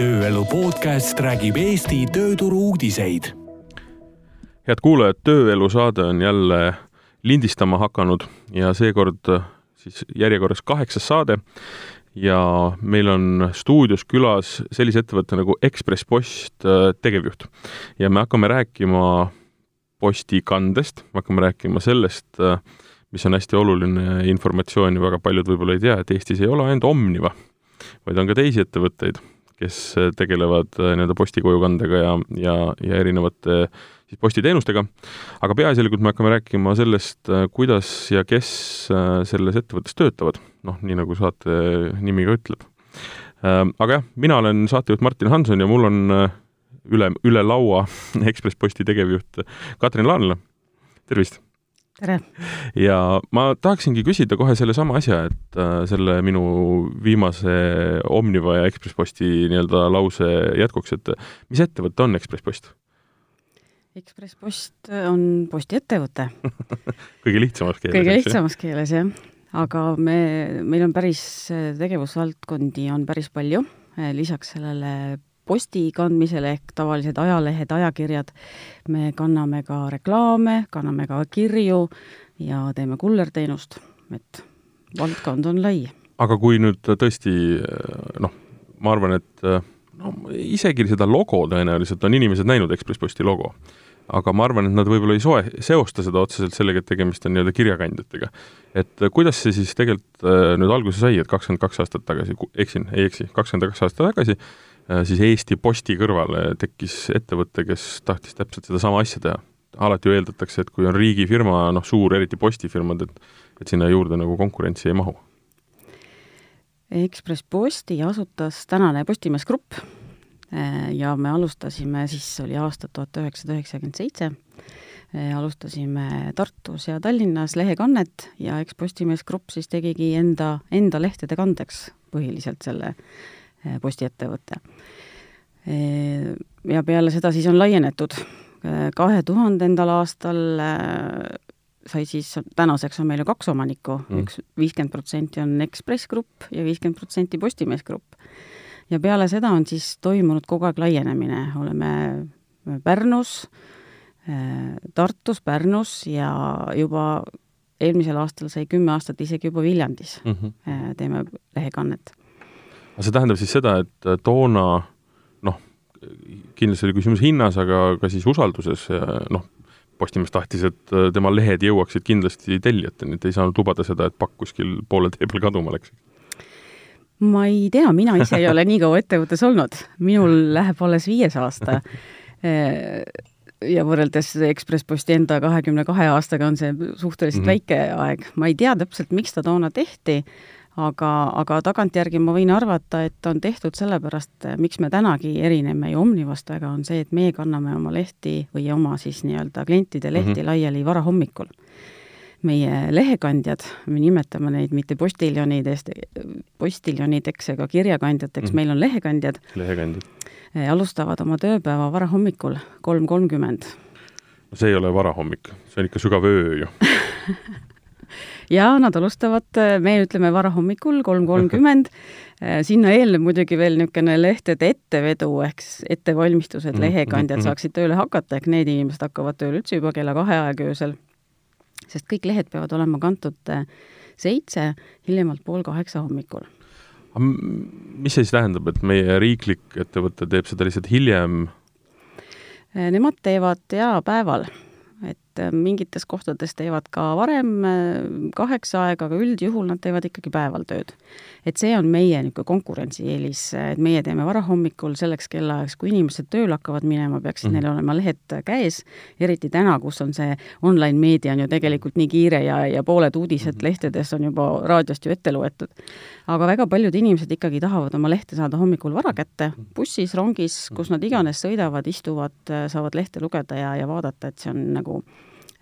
tööelu podcast räägib Eesti tööturu uudiseid. head kuulajad, Tööelu saade on jälle lindistama hakanud ja seekord siis järjekorras kaheksas saade ja meil on stuudios külas sellise ettevõtte nagu Ekspress Post äh, tegevjuht. ja me hakkame rääkima postikandest, me hakkame rääkima sellest, äh, mis on hästi oluline informatsioon ja väga paljud võib-olla ei tea, et Eestis ei ole ainult Omniva, vaid on ka teisi ettevõtteid, kes tegelevad äh, nii-öelda postikojukandega ja, ja, ja erinevate siis postiteenustega, aga peaasjalikult me hakkame rääkima sellest, äh, kuidas ja kes selles ettevõttes töötavad, noh, nii nagu saate nimi ka ütleb. Aga jah, mina olen saatejuht Martin Hanson ja mul on üle, üle laua Ekspress Posti tegevjuht Katrin Laanla, tervist! Tere! ja ma tahaksingi küsida kohe sellesama asja, et äh, selle minu viimase Omniva ja Ekspress Posti nii-öelda lause jätkuks, et mis ettevõte on Ekspress Post? Ekspress Post on postiettevõte kõige lihtsamas keeles. kõige lihtsamas keeles, jah. aga me, meil on päris, tegevusvaldkondi on päris palju, lisaks sellele posti kandmisele ehk tavalised ajalehed, ajakirjad. me kanname ka reklaame, kanname ka kirju ja teeme kullerteenust, et valdkond on lai. aga kui nüüd tõesti noh, ma arvan, et no isegi seda logo tõenäoliselt on inimesed näinud, Ekspress Posti logo aga ma arvan, et nad võib-olla ei soe, seosta seda otseselt sellega, et tegemist on nii-öelda kirjakandjatega. et kuidas see siis tegelikult nüüd alguse sai, et kakskümmend kaks aastat tagasi, eksin, ei eksi, kakskümmend kaks aastat tagasi Äh, siis Eesti Posti kõrvale tekkis ettevõte, kes tahtis täpselt sedasama asja teha. alati ju eeldatakse, et kui on riigifirma, noh, suur, eriti postifirmad, et et sinna juurde nagu konkurentsi ei mahu. Ekspress Posti asutas tänane Postimees Grupp äh, ja me alustasime, siis oli aasta tuhat üheksasada üheksakümmend seitse, äh, alustasime Tartus ja Tallinnas lehekannet ja eks Postimees Grupp siis tegigi enda, enda lehtede kandeks põhiliselt selle postiettevõte. Eh, ja peale seda siis on laienetud. Kahe tuhandendal aastal sai siis, tänaseks on meil ju kaks omanikku mm., üks viiskümmend protsenti on Ekspress Grupp ja viiskümmend protsenti Postimees Grupp. Ja peale seda on siis toimunud kogu aeg laienemine, oleme Pärnus, Tartus, Pärnus ja juba eelmisel aastal sai kümme aastat isegi juba Viljandis mm -hmm. teeme lehekannet. Aga see tähendab siis seda, et äh, toona noh, kindlasti oli küsimus hinnas, aga ka siis usalduses noh, Postimees tahtis, et äh, tema lehed jõuaksid kindlasti tellijateni, et ei saanud lubada seda, et pakk kuskil poole tee peal kaduma läks ma ei tea, mina ise ei ole nii kaua ettevõttes olnud, minul läheb alles viies aasta. Äh, ja võrreldes Ekspress Posti enda kahekümne kahe aastaga on see suhteliselt mm -hmm. väike aeg. ma ei tea täpselt, miks ta toona tehti aga, aga tagantjärgi ma võin arvata, et on tehtud sellepärast, miks me tänagi erineme ju Omnivast väga, on see, et meie kanname oma lehti või oma siis nii-öelda klientide lehti mm -hmm. laiali varahommikul. Meie lehekandjad, me nimetame neid mitte postiljonidest, postiljonideks ega kirjakandjateks mm, meil on lehekandjad. lehekandjad. Eh, alustavad oma tööpäeva varahommikul, kolm kolmkümmend. no see ei ole varahommik, see on ikka sügav öö ju ja nad alustavad, me ütleme varahommikul kolm kolmkümmend, sinna eelneb muidugi veel niisugune lehtede ettevedu ehk siis ettevalmistused, mhm, lehekandjad mhm. saaksid tööle hakata, ehk need inimesed hakkavad tööle üldse juba kella kahe aega öösel. Sest kõik lehed peavad olema kantud eh, seitse, hiljemalt pool kaheksa hommikul. mis see siis tähendab, et meie riiklik ettevõte teeb seda lihtsalt hiljem? Eh, nemad teevad jaa, päeval et äh, mingites kohtades teevad ka varem äh, kaheksa aega, aga üldjuhul nad teevad ikkagi päeval tööd. et see on meie niisugune konkurentsieelis, et meie teeme varahommikul selleks kellaajaks, kui inimesed tööle hakkavad minema, peaksid mm -hmm. neil olema lehed käes, eriti täna, kus on see online-meedia on ju tegelikult nii kiire ja, ja pooled uudised mm -hmm. lehtedes on juba raadiost ju ette loetud. aga väga paljud inimesed ikkagi tahavad oma lehte saada hommikul vara kätte, mhm. bussis, rongis, kus nad iganes sõidavad, istuvad, saavad lehte lugeda ja, ja vaadata, et see on nagu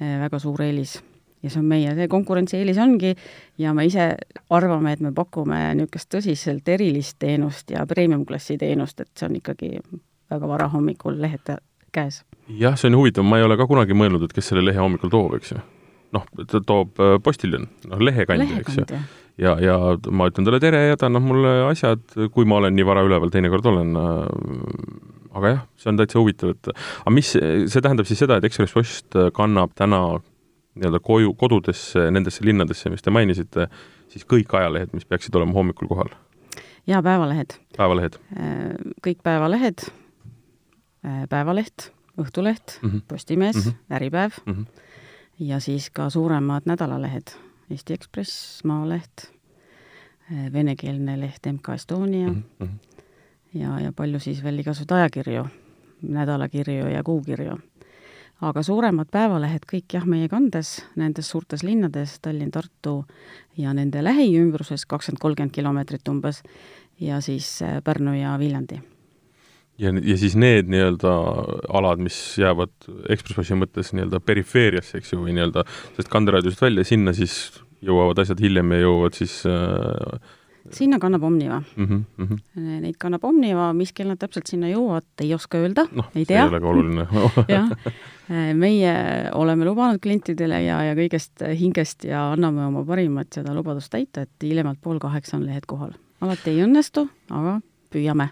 väga suur eelis. ja see on meie, see konkurentsieelis ongi ja me ise arvame, et me pakume niisugust tõsiselt erilist teenust ja premium-klassi teenust, et see on ikkagi väga vara hommikul lehed käes. jah, see on huvitav, ma ei ole ka kunagi mõelnud, et kes selle lehe hommikul toob, eks ju. noh, ta toob äh, postiljon, noh, lehekandja, eks ju ja, ja ma ütlen talle tere ja ta annab mulle asjad, kui ma olen nii vara üleval, teinekord olen äh, aga jah, see on täitsa huvitav, et aga mis, see tähendab siis seda, et Ekspress Post kannab täna nii-öelda koju, kodudesse, nendesse linnadesse, mis te mainisite, siis kõik ajalehed, mis peaksid olema hommikul kohal? jaa, päevalehed. päevalehed? Äh, kõik päevalehed, äh, Päevaleht, Õhtuleht mm, -hmm. Postimees mm, -hmm. Äripäev mm -hmm. ja siis ka suuremad nädalalehed, Eesti Ekspress, Maaleht, äh, venekeelne leht MK Estonia mm, -hmm ja, ja palju siis veel igasuguseid ajakirju, nädalakirju ja kuukirju. aga suuremad päevalehed kõik jah, meie kandes, nendes suurtes linnades, Tallinn, Tartu ja nende lähiümbruses, kakskümmend, kolmkümmend kilomeetrit umbes, ja siis äh, Pärnu ja Viljandi ja, ja siis need nii-öelda alad, mis jäävad Ekspressi mõttes nii-öelda perifeeriasse, eks ju, või nii-öelda sellest kanderaadiusest välja, sinna siis jõuavad asjad hiljem ja jõuavad siis äh, sinna kannab Omniva mm. -hmm, mm -hmm. Neid kannab Omniva, mis kell nad täpselt sinna jõuavad, ei oska öelda no,, ei tea. ei ole ka oluline jah, meie oleme lubanud klientidele ja, ja kõigest hingest ja anname oma parimat seda lubadust täita, et hiljemalt pool kaheksa on lehed kohal. alati ei õnnestu, aga püüame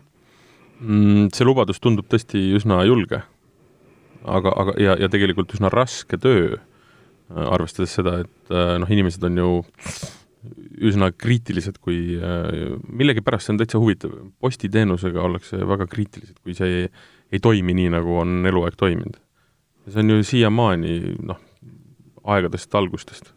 mm,. See lubadus tundub tõesti üsna julge. aga, aga, ja, ja tegelikult üsna raske töö, arvestades seda, et noh, inimesed on ju üsna kriitilised, kui äh, millegipärast see on täitsa huvitav, postiteenusega ollakse väga kriitilised, kui see ei, ei toimi nii, nagu on eluaeg toiminud. ja see on ju siiamaani noh, aegadest algustest.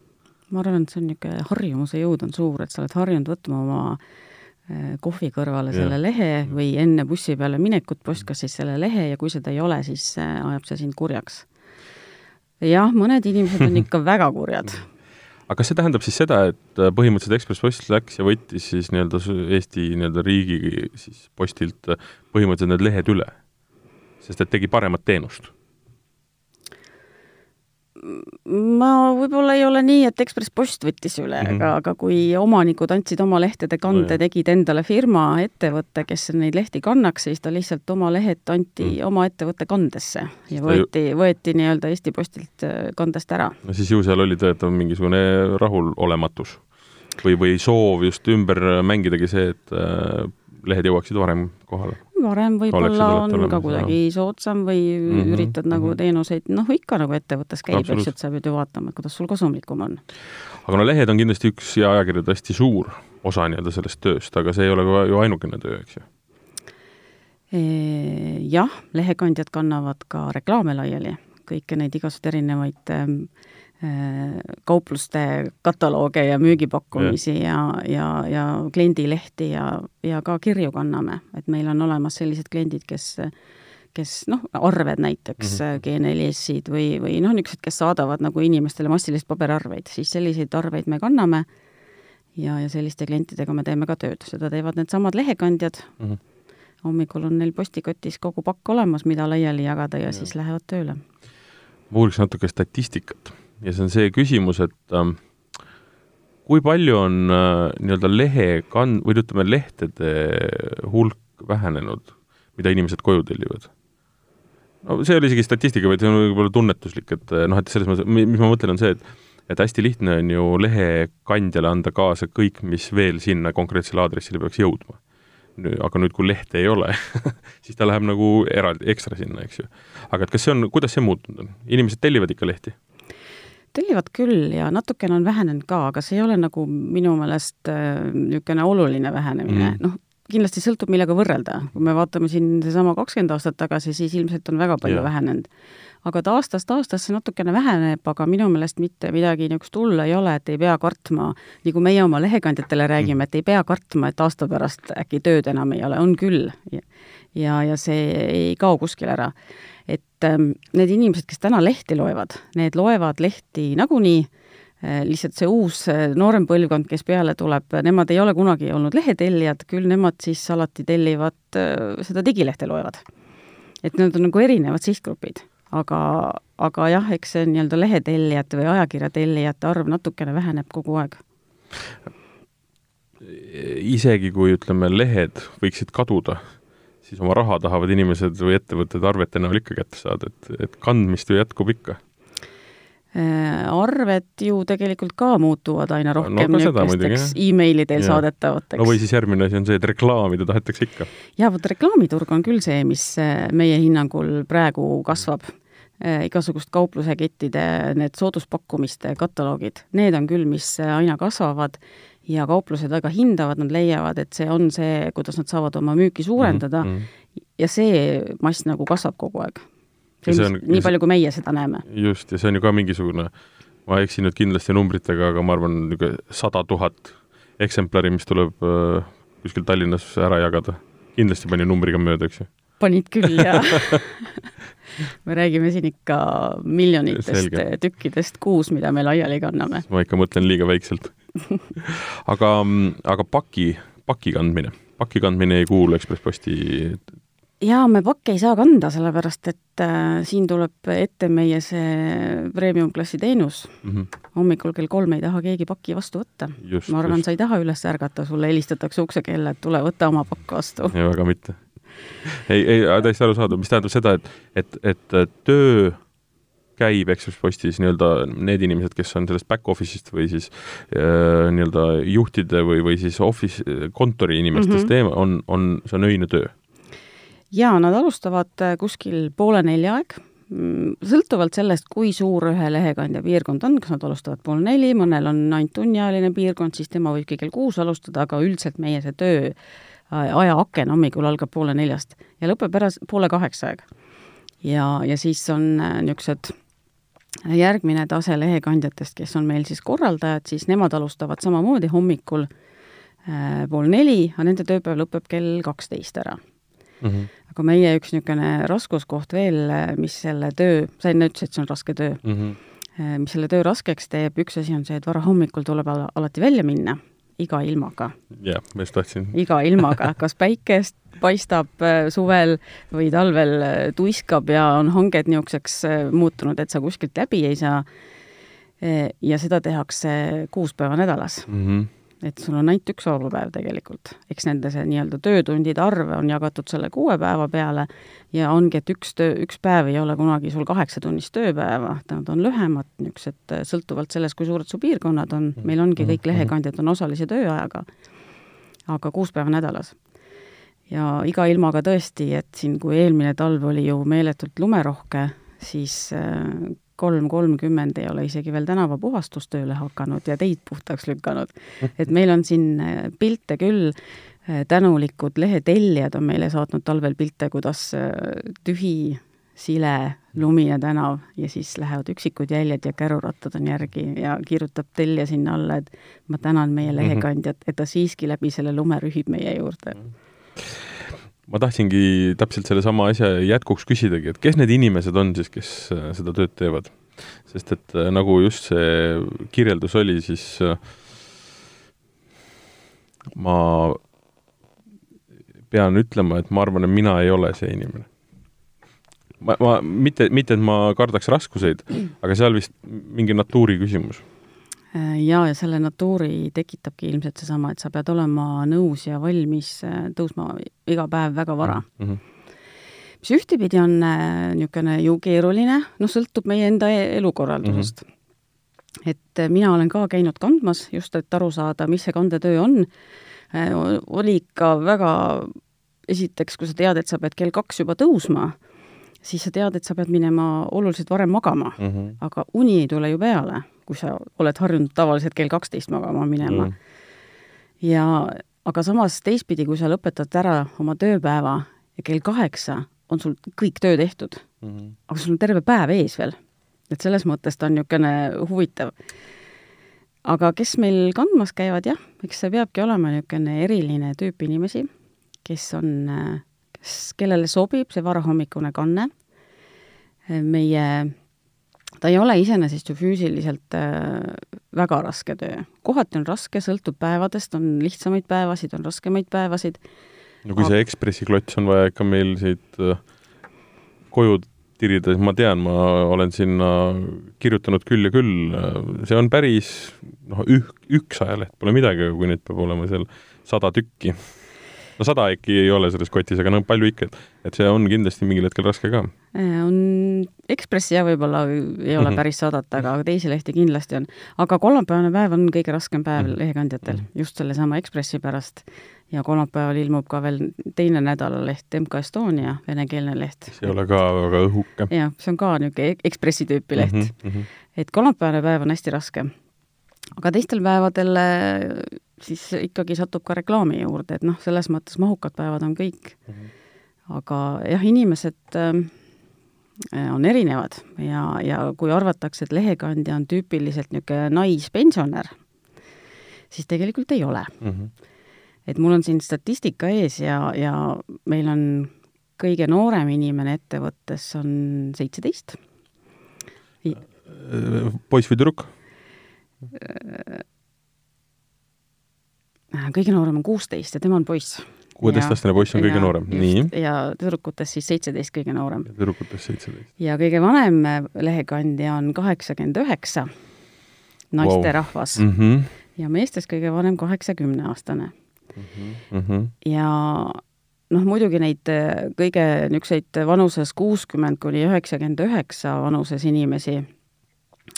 ma arvan, et see on niisugune harjumuse jõud on suur, et sa oled harjunud võtma oma äh, kohvi kõrvale ja. selle lehe või enne bussi peale minekut postkassis selle lehe ja kui seda ei ole, siis äh, ajab see sind kurjaks. jah, mõned inimesed on ikka väga kurjad aga kas see tähendab siis seda, et äh, põhimõtteliselt Ekspress Post läks ja võttis siis nii-öelda Eesti nii-öelda riigi siis postilt äh, põhimõtteliselt need lehed üle? sest et tegi paremat teenust ma võib-olla ei ole nii, et Ekspress Post võttis üle mm, -hmm. aga, aga kui omanikud andsid oma lehtede kande no,, tegid endale firma, ettevõte, kes neid lehti kannaks, siis ta lihtsalt oma lehed anti mm. -hmm. oma ettevõtte kandesse ja võeti, võeti nii-öelda Eesti Postilt äh, kandest ära. no siis ju seal oli tõetav mingisugune rahulolematus või, või soov just ümber mängidagi see, et äh, lehed jõuaksid varem kohale varem võib-olla on olemas, ka kuidagi jah. soodsam või mm -hmm, üritad mm -hmm. nagu teenuseid, noh ikka nagu ettevõttes käib, eks et sa pead ju vaatama, et kuidas sul kasumlikum on. aga no lehed on kindlasti üks ja ajakirjade hästi suur osa nii-öelda sellest tööst, aga see ei ole ka ju ainukene töö, eks ju? Jah, lehekandjad kannavad ka reklaame laiali, kõiki neid igasuguseid erinevaid ähm, kaupluste katalooge ja müügipakkumisi ja, ja, ja, ja kliendilehti ja, ja ka kirju kanname, et meil on olemas sellised kliendid, kes kes noh, arved näiteks mm -hmm. G4S-id või, või noh, niisugused, kes saadavad nagu inimestele massilist paberarveid, siis selliseid arveid me kanname ja, ja selliste klientidega me teeme ka tööd, seda teevad needsamad lehekandjad mm, -hmm. hommikul on neil postikotis kogu pakk olemas, mida laiali jagada ja, ja. siis lähevad tööle. ma uuriks natuke statistikat ja see on see küsimus, et äh, kui palju on äh, nii-öelda lehe kan-, või ütleme, lehtede hulk vähenenud, mida inimesed koju tellivad? no see ei ole isegi statistika, vaid see on võib-olla tunnetuslik, et äh, noh, et selles mõttes, mis ma mõtlen, on see, et et hästi lihtne on ju lehekandjale anda kaasa kõik, mis veel sinna konkreetsele aadressile peaks jõudma. aga nüüd, kui lehte ei ole siis ta läheb nagu eraldi, ekstra sinna, eks ju. aga et kas see on, kuidas see muutunud on? inimesed tellivad ikka lehti? Tellivad küll ja natukene on vähenenud ka, aga see ei ole nagu minu meelest äh, niisugune oluline vähenemine mm., noh, kindlasti sõltub, millega võrrelda. kui me vaatame siin seesama kakskümmend aastat tagasi, siis ilmselt on väga palju ja. vähenenud. aga ta aastast aastasse natukene väheneb, aga minu meelest mitte midagi niisugust hullu ei ole, et ei pea kartma, nagu meie oma lehekandjatele räägime, et ei pea kartma, et aasta pärast äkki tööd enam ei ole, on küll. ja, ja see ei kao kuskile ära et ähm, need inimesed, kes täna lehti loevad, need loevad lehti nagunii, äh, lihtsalt see uus äh, noorem põlvkond, kes peale tuleb, nemad ei ole kunagi olnud lehetellijad, küll nemad siis alati tellivad äh, seda digilehte loevad. et need on nagu erinevad sihtgrupid, aga, aga jah, eks see nii-öelda lehetellijate või ajakirja tellijate arv natukene väheneb kogu aeg isegi kui ütleme, lehed võiksid kaduda, siis oma raha tahavad inimesed või ettevõtted arvete näol ikka kätte saada, et, et kandmist ju jätkub ikka. arved ju tegelikult ka muutuvad aina rohkem No niisugusteks emailidel Jaa. saadetavateks no või siis järgmine asi on see, et reklaamida tahetakse ikka. jaa, vot reklaamiturg on küll see, mis äh, meie hinnangul praegu kasvab. igasugust kauplusekettide need sooduspakkumiste kataloogid, need on küll, mis äh, aina kasvavad ja kauplused väga hindavad, nad leiavad, et see on see, kuidas nad saavad oma müüki suurendada mm. -hmm. ja see mass nagu kasvab kogu aeg. Nii palju, kui meie seda näeme. just, ja see on ju ka mingisugune, ma eksin nüüd kindlasti numbritega, aga ma arvan, niisugune sada tuhat eksemplari, mis tuleb äh, kuskil Tallinnas ära jagada. kindlasti pani numbriga mööda, eks ju. panid küll ja me räägime siin ikka miljonitest Selge. tükkidest kuus, mida me laiali kanname. ma ikka mõtlen liiga väikselt. Aga, aga paki, paki kandmine, paki kandmine ei kuulu Ekspress Posti jaa, me pakke ei saa kanda, sellepärast et äh, siin tuleb ette meie see premium-klassi teenus. mm. -hmm. hommikul kell kolm ei taha keegi pakki vastu võtta. ma arvan, sa ei taha üles ärgata, sulle helistatakse uksekella, et tule võta oma pakk vastu. ei, väga mitte. ei, ei, täiesti arusaadav, mis tähendab seda, et, et, et töö käib Ekspress Postis nii-öelda need inimesed, kes on sellest back office'ist või siis äh, nii-öelda juhtide või, või siis office, kontori inimestest mm -hmm. on, on, see on öine töö. jaa, nad alustavad äh, kuskil poole nelja aeg, sõltuvalt sellest, kui suur ühe lehekandja piirkond on, kas nad alustavad pool neli, mõnel on ainult tunniajaline piirkond, siis tema võibki kell kuus alustada, aga üldiselt meie see töö äh, ajaaken hommikul algab poole neljast ja lõpeb ära poole kaheksa aeg. ja, ja siis on äh, niisugused järgmine tase lehekandjatest, kes on meil siis korraldajad, siis nemad alustavad samamoodi hommikul äh, pool neli, aga nende tööpäev lõpeb kell kaksteist ära Mm -hmm. aga meie üks niisugune raskuskoht veel, mis selle töö, sa enne ütlesid, et see on raske töö, Mm -hmm. mis selle töö raskeks teeb, üks asi on see, et varahommikul tuleb ala- alati välja minna, iga ilmaga, jah, ma just tahtsin. iga ilmaga, kas päikest paistab äh, suvel või talvel äh, tuiskab ja on hanged niisuguseks äh, muutunud, et sa kuskilt läbi ei saa. ja seda tehakse kuus päeva nädalas Mm -hmm. Et sul on ainult üks vaba päev tegelikult. eks nende see nii-öelda töötundide arv on jagatud selle kuue päeva peale ja ongi, et üks töö, üks päev ei ole kunagi sul kaheksatunnist tööpäeva, nad on lühemad, niisugused sõltuvalt sellest, kui suured su piirkonnad on, meil ongi kõik lehekandjad on osalise tööajaga, aga kuus päeva nädalas. ja iga ilmaga tõesti, et siin, kui eelmine talv oli ju meeletult lumerohke, siis äh, kolm kolmkümmend ei ole isegi veel tänavapuhastus tööle hakanud ja teid puhtaks lükanud. et meil on siin äh, pilte küll, äh, tänulikud lehetellijad on meile saatnud talvel pilte, kuidas äh, tühi, sile, lumine tänav ja siis lähevad üksikud jäljed ja kärurattad on järgi ja kirjutab tellija sinna alla, et ma tänan meie lehekandjat, et ta siiski läbi selle lume rühib meie juurde. Ma tahtsingi täpselt sellesama asja jätkuks küsidagi, et kes need inimesed on siis, kes äh, seda tööd teevad? sest et äh, nagu just see kirjeldus oli, siis äh, ma pean ütlema, et ma arvan, et mina ei ole see inimene. ma, ma mitte, mitte et ma kardaks raskuseid, aga seal vist mingi natuuri küsimus. Äh, jaa, ja selle natuuri tekitabki ilmselt seesama, et sa pead olema nõus ja valmis äh, tõusma iga päev väga vara mm. -hmm. mis ühtepidi on äh, niisugune ju keeruline, noh, sõltub meie enda e- elukorraldusest mm. -hmm. et mina olen ka käinud kandmas, just et aru saada, mis see kandetöö on oli ikka väga, esiteks, kui sa tead, et sa pead kell kaks juba tõusma, siis sa tead, et sa pead minema oluliselt varem magama Mm -hmm. aga uni ei tule ju peale, kui sa oled harjunud tavaliselt kell kaksteist magama minema Mm. ja aga samas teistpidi, kui sa lõpetad ära oma tööpäeva ja kell kaheksa on sul kõik töö tehtud, Mm -hmm. aga sul on terve päev ees veel. et selles mõttes ta on niisugune huvitav. aga kes meil kandmas käivad, jah, eks see peabki olema niisugune eriline tüüp inimesi, kes on, kes, kellele sobib see varahommikune kanne, meie ta ei ole iseenesest ju füüsiliselt äh, väga raske töö. kohati on raske, sõltub päevadest, on lihtsamaid päevasid, on raskemaid päevasid. no kui see Ekspressi klots on vaja ikka meil siit äh, koju tirida, siis ma tean, ma olen sinna kirjutanud küll ja küll, see on päris noh, üh-, üks ajaleht pole midagi, aga kui neid peab olema seal sada tükki. No sada äkki ei ole selles kotis, aga no palju ikka, et, et see on kindlasti mingil hetkel raske ka. on Ekspressi jah, võib-olla ei ole mm -hmm. päris sadat, aga teisi lehti kindlasti on. aga kolmapäevane päev on kõige raskem päev mm -hmm. lehekandjatel mm, -hmm. just sellesama Ekspressi pärast. ja kolmapäeval ilmub ka veel teine nädalaleht, MK Estonia, venekeelne leht. see ei ole ka väga õhuke. jah, see on ka niisugune Ekspressi tüüpi leht mm. -hmm. et kolmapäevane päev on hästi raske aga teistel päevadel äh, siis ikkagi satub ka reklaami juurde, et noh, selles mõttes mahukad päevad on kõik mm. -hmm. aga jah, inimesed äh, on erinevad ja, ja kui arvatakse, et lehekandja on tüüpiliselt niisugune naispensionär, siis tegelikult ei ole mm. -hmm. et mul on siin statistika ees ja, ja meil on kõige noorem inimene ettevõttes on seitseteist. poiss või tüdruk? Äh, kõige noorem on kuusteist ja tema on poiss. kuueteistaastane poiss on kõige noorem, nii. ja tüdrukutest siis seitseteist kõige noorem. tüdrukutest seitseteist. ja kõige vanem lehekandja on kaheksakümmend üheksa, naisterahvas wow. mm. -hmm. ja meestest kõige vanem kaheksakümneaastane mm. -hmm. ja noh, muidugi neid äh, kõige niisuguseid vanuses kuuskümmend kuni üheksakümmend üheksa vanuses inimesi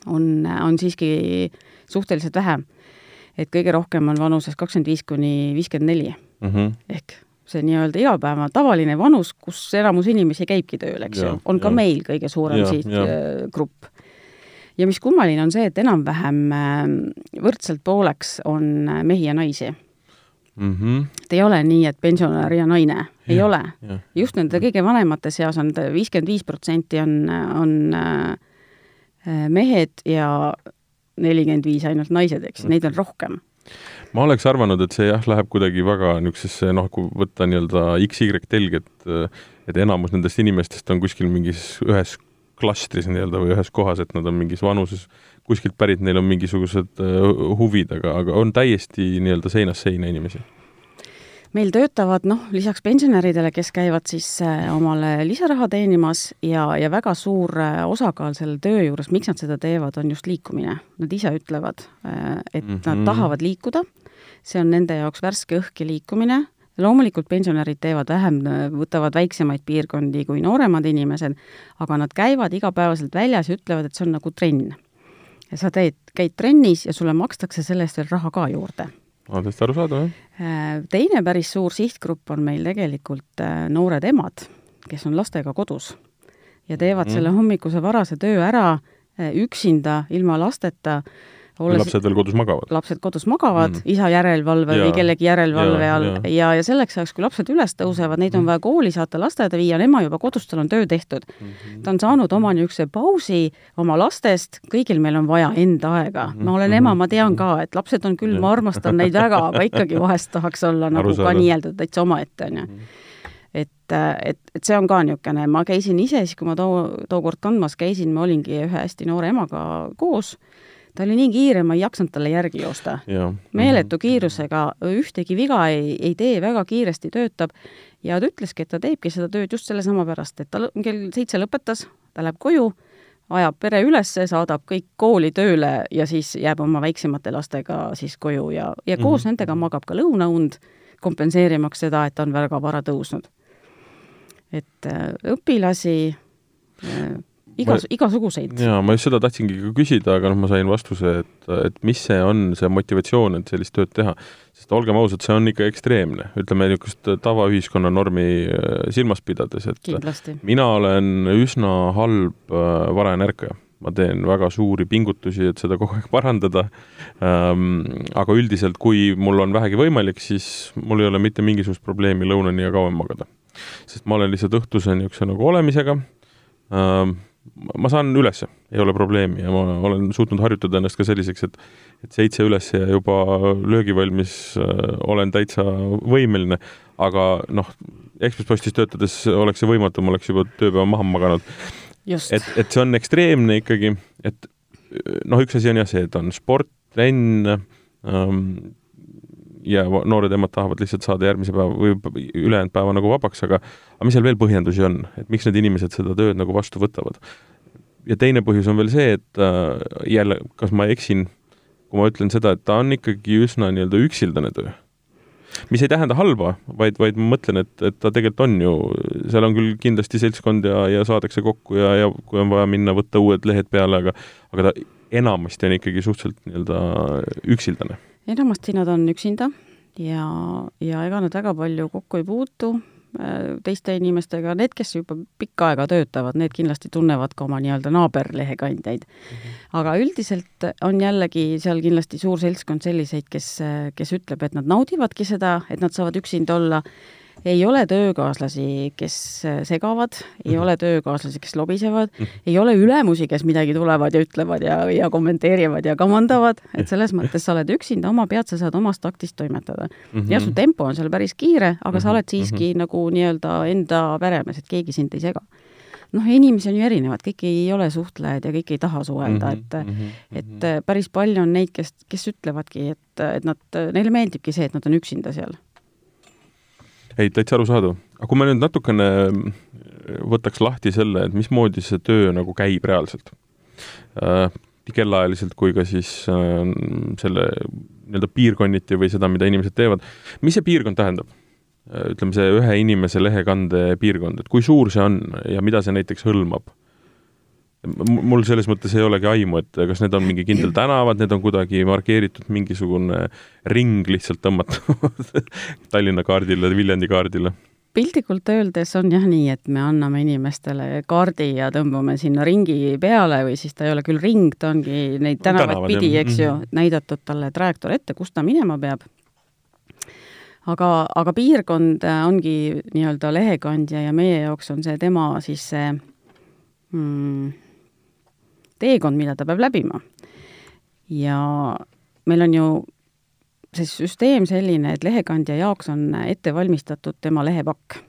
on, on siiski suhteliselt vähe. Et kõige rohkem on vanuses kakskümmend viis kuni viiskümmend neli. Mhm. ehk see nii-öelda igapäeva tavaline vanus, kus enamus inimesi käibki tööl, eks ju, on ka ja. meil kõige suurem sihtgrupp. ja mis kummaline, on see, et enam-vähem äh, võrdselt pooleks on äh, mehi ja naisi mm. -hmm. et ei ole nii, et pensionär ja naine, ei ja, ole. just nende kõige vanemate seas on viiskümmend viis protsenti on, on äh, mehed ja nelikümmend viis ainult naised, eks neid on rohkem. ma oleks arvanud, et see jah, läheb kuidagi väga niisugusesse noh, kui võtta nii-öelda XY telg, et et enamus nendest inimestest on kuskil mingis ühes klastris nii-öelda või ühes kohas, et nad on mingis vanuses kuskilt pärit, neil on mingisugused uh, huvid, aga, aga on täiesti nii-öelda seinast seina inimesi meil töötavad noh, lisaks pensionäridele, kes käivad siis äh, omale lisaraha teenimas ja, ja väga suur äh, osakaal selle töö juures, miks nad seda teevad, on just liikumine. Nad ise ütlevad, äh, et mm -hmm. nad tahavad liikuda, see on nende jaoks värske õhk ja liikumine, loomulikult pensionärid teevad vähem, võtavad väiksemaid piirkondi kui nooremad inimesed, aga nad käivad igapäevaselt väljas ja ütlevad, et see on nagu trenn. ja sa teed, käid trennis ja sulle makstakse selle eest veel raha ka juurde on täiesti arusaadav, jah. Äh, teine päris suur sihtgrupp on meil tegelikult äh, noored emad, kes on lastega kodus ja teevad mm. selle hommikuse varase töö ära äh, üksinda, ilma lasteta olles lapsed veel kodus magavad? lapsed kodus magavad mm., isa järelevalve või kellegi järelevalve all ja, ja, ja selleks ajaks, kui lapsed üles tõusevad, neid on mm. vaja kooli saata, lasteaeda viia, on ema juba kodus, tal on töö tehtud mm. -hmm. ta on saanud oma niisuguse pausi oma lastest, kõigil meil on vaja enda aega mm. -hmm. ma olen ema, ma tean ka, et lapsed on küll, ma armastan neid väga, aga ikkagi vahest tahaks olla nagu Arusaada. ka nii-öelda täitsa omaette, on ju mhm. et, et, et see on ka niisugune, ma käisin ise siis, kui ma too, tookord kandmas käisin, ma olingi ühe hästi noore emaga koos ta oli nii kiire, ma ei jaksanud talle järgi joosta. meeletu mhm. kiirusega, ühtegi viga ei, ei tee, väga kiiresti töötab ja ta ütleski, et ta teebki seda tööd just sellesama pärast, et ta kell seitse lõpetas, ta läheb koju, ajab pere üles, saadab kõik kooli tööle ja siis jääb oma väiksemate lastega siis koju ja, ja koos mm -hmm. nendega magab ka lõunaund, kompenseerimaks seda, et ta on väga vara tõusnud. et äh, õpilasi äh, igas, igasuguseid. jaa, ma just seda tahtsingi ka küsida, aga noh, ma sain vastuse, et, et mis see on, see motivatsioon, et sellist tööd teha. sest olgem ausad, see on ikka ekstreemne, ütleme niisugust tavaühiskonna normi äh, silmas pidades, et Kindlasti. mina olen üsna halb äh, varajane ärkaja ma teen väga suuri pingutusi, et seda kogu aeg parandada ähm,. aga üldiselt, kui mul on vähegi võimalik, siis mul ei ole mitte mingisugust probleemi lõunani ja kauem magada. sest ma olen lihtsalt õhtuse niisuguse nagu olemisega ähm, ma saan ülesse, ei ole probleemi ja ma olen suutnud harjutada ennast ka selliseks, et et seitse üles ja juba löögivalmis äh, olen täitsa võimeline, aga noh, Ekspress Postis töötades oleks see võimatu, ma oleks juba tööpäeva maha maganud. et, et see on ekstreemne ikkagi, et noh, üks asi on jah see, et on sport, trenn ähm,, ja noored emad tahavad lihtsalt saada järgmise päeva või ülejäänud päeva nagu vabaks, aga aga mis seal veel põhjendusi on, et miks need inimesed seda tööd nagu vastu võtavad? ja teine põhjus on veel see, et äh, jälle, kas ma eksin, kui ma ütlen seda, et ta on ikkagi üsna nii-öelda üksildane töö. mis ei tähenda halba, vaid, vaid ma mõtlen, et, et ta tegelikult on ju, seal on küll kindlasti seltskond ja, ja saadakse kokku ja, ja kui on vaja minna, võtta uued lehed peale, aga aga ta enamasti on ikkagi suhteliselt nii-öelda üksildane. Enamasti nad on üksinda ja, ja ega nad väga palju kokku ei puutu Äh, teiste inimestega, need, kes juba pikka aega töötavad, need kindlasti tunnevad ka oma nii-öelda naaberlehekandjaid mm. -hmm. aga üldiselt on jällegi seal kindlasti suur seltskond selliseid, kes, kes ütleb, et nad naudivadki seda, et nad saavad üksinda olla ei ole töökaaslasi, kes äh, segavad, ei mhm. ole töökaaslasi, kes lobisevad, mhm. ei ole ülemusi, kes midagi tulevad ja ütlevad ja, ja kommenteerivad ja kamandavad, et selles mõttes sa oled üksinda oma pead, sa saad omast taktist toimetada mm. -hmm. jah, su tempo on seal päris kiire, aga sa mhm. oled siiski mm -hmm. nagu nii-öelda enda peremees, et keegi sind ei sega noh, inimesi on ju erinevad, kõik ei ole suhtlejad ja kõik ei taha suhelda mm, -hmm, et mm, -hmm. et äh, päris palju on neid, kes, kes ütlevadki, et, et nad, neile meeldibki see, et nad on üksinda seal ei, täitsa arusaadav. aga kui me nüüd natukene äh, võtaks lahti selle, et mismoodi see töö nagu käib reaalselt äh,, nii kellaajaliselt kui ka siis äh, selle nii-öelda piirkonniti või seda, mida inimesed teevad, mis see piirkond tähendab? Äh, ütleme, see ühe inimese lehekande piirkond, et kui suur see on ja mida see näiteks hõlmab? Mul selles mõttes ei olegi aimu, et kas need on mingi kindel tänavad, need on kuidagi markeeritud mingisugune ring lihtsalt tõmmatud Tallinna kaardile, Viljandi kaardile? piltlikult öeldes on jah nii, et me anname inimestele kaardi ja tõmbame sinna ringi peale või siis ta ei ole küll ring, ta ongi neid tänavaid Tänavad, pidi, eks ju, mhm. näidatud talle trajektoor ette, kust ta minema peab. aga, aga piirkond ongi nii-öelda lehekandja ja meie jaoks on see tema siis see hmm, teekond, mida ta peab läbima. ja meil on ju see süsteem selline, et lehekandja jaoks on ette valmistatud tema lehepakk.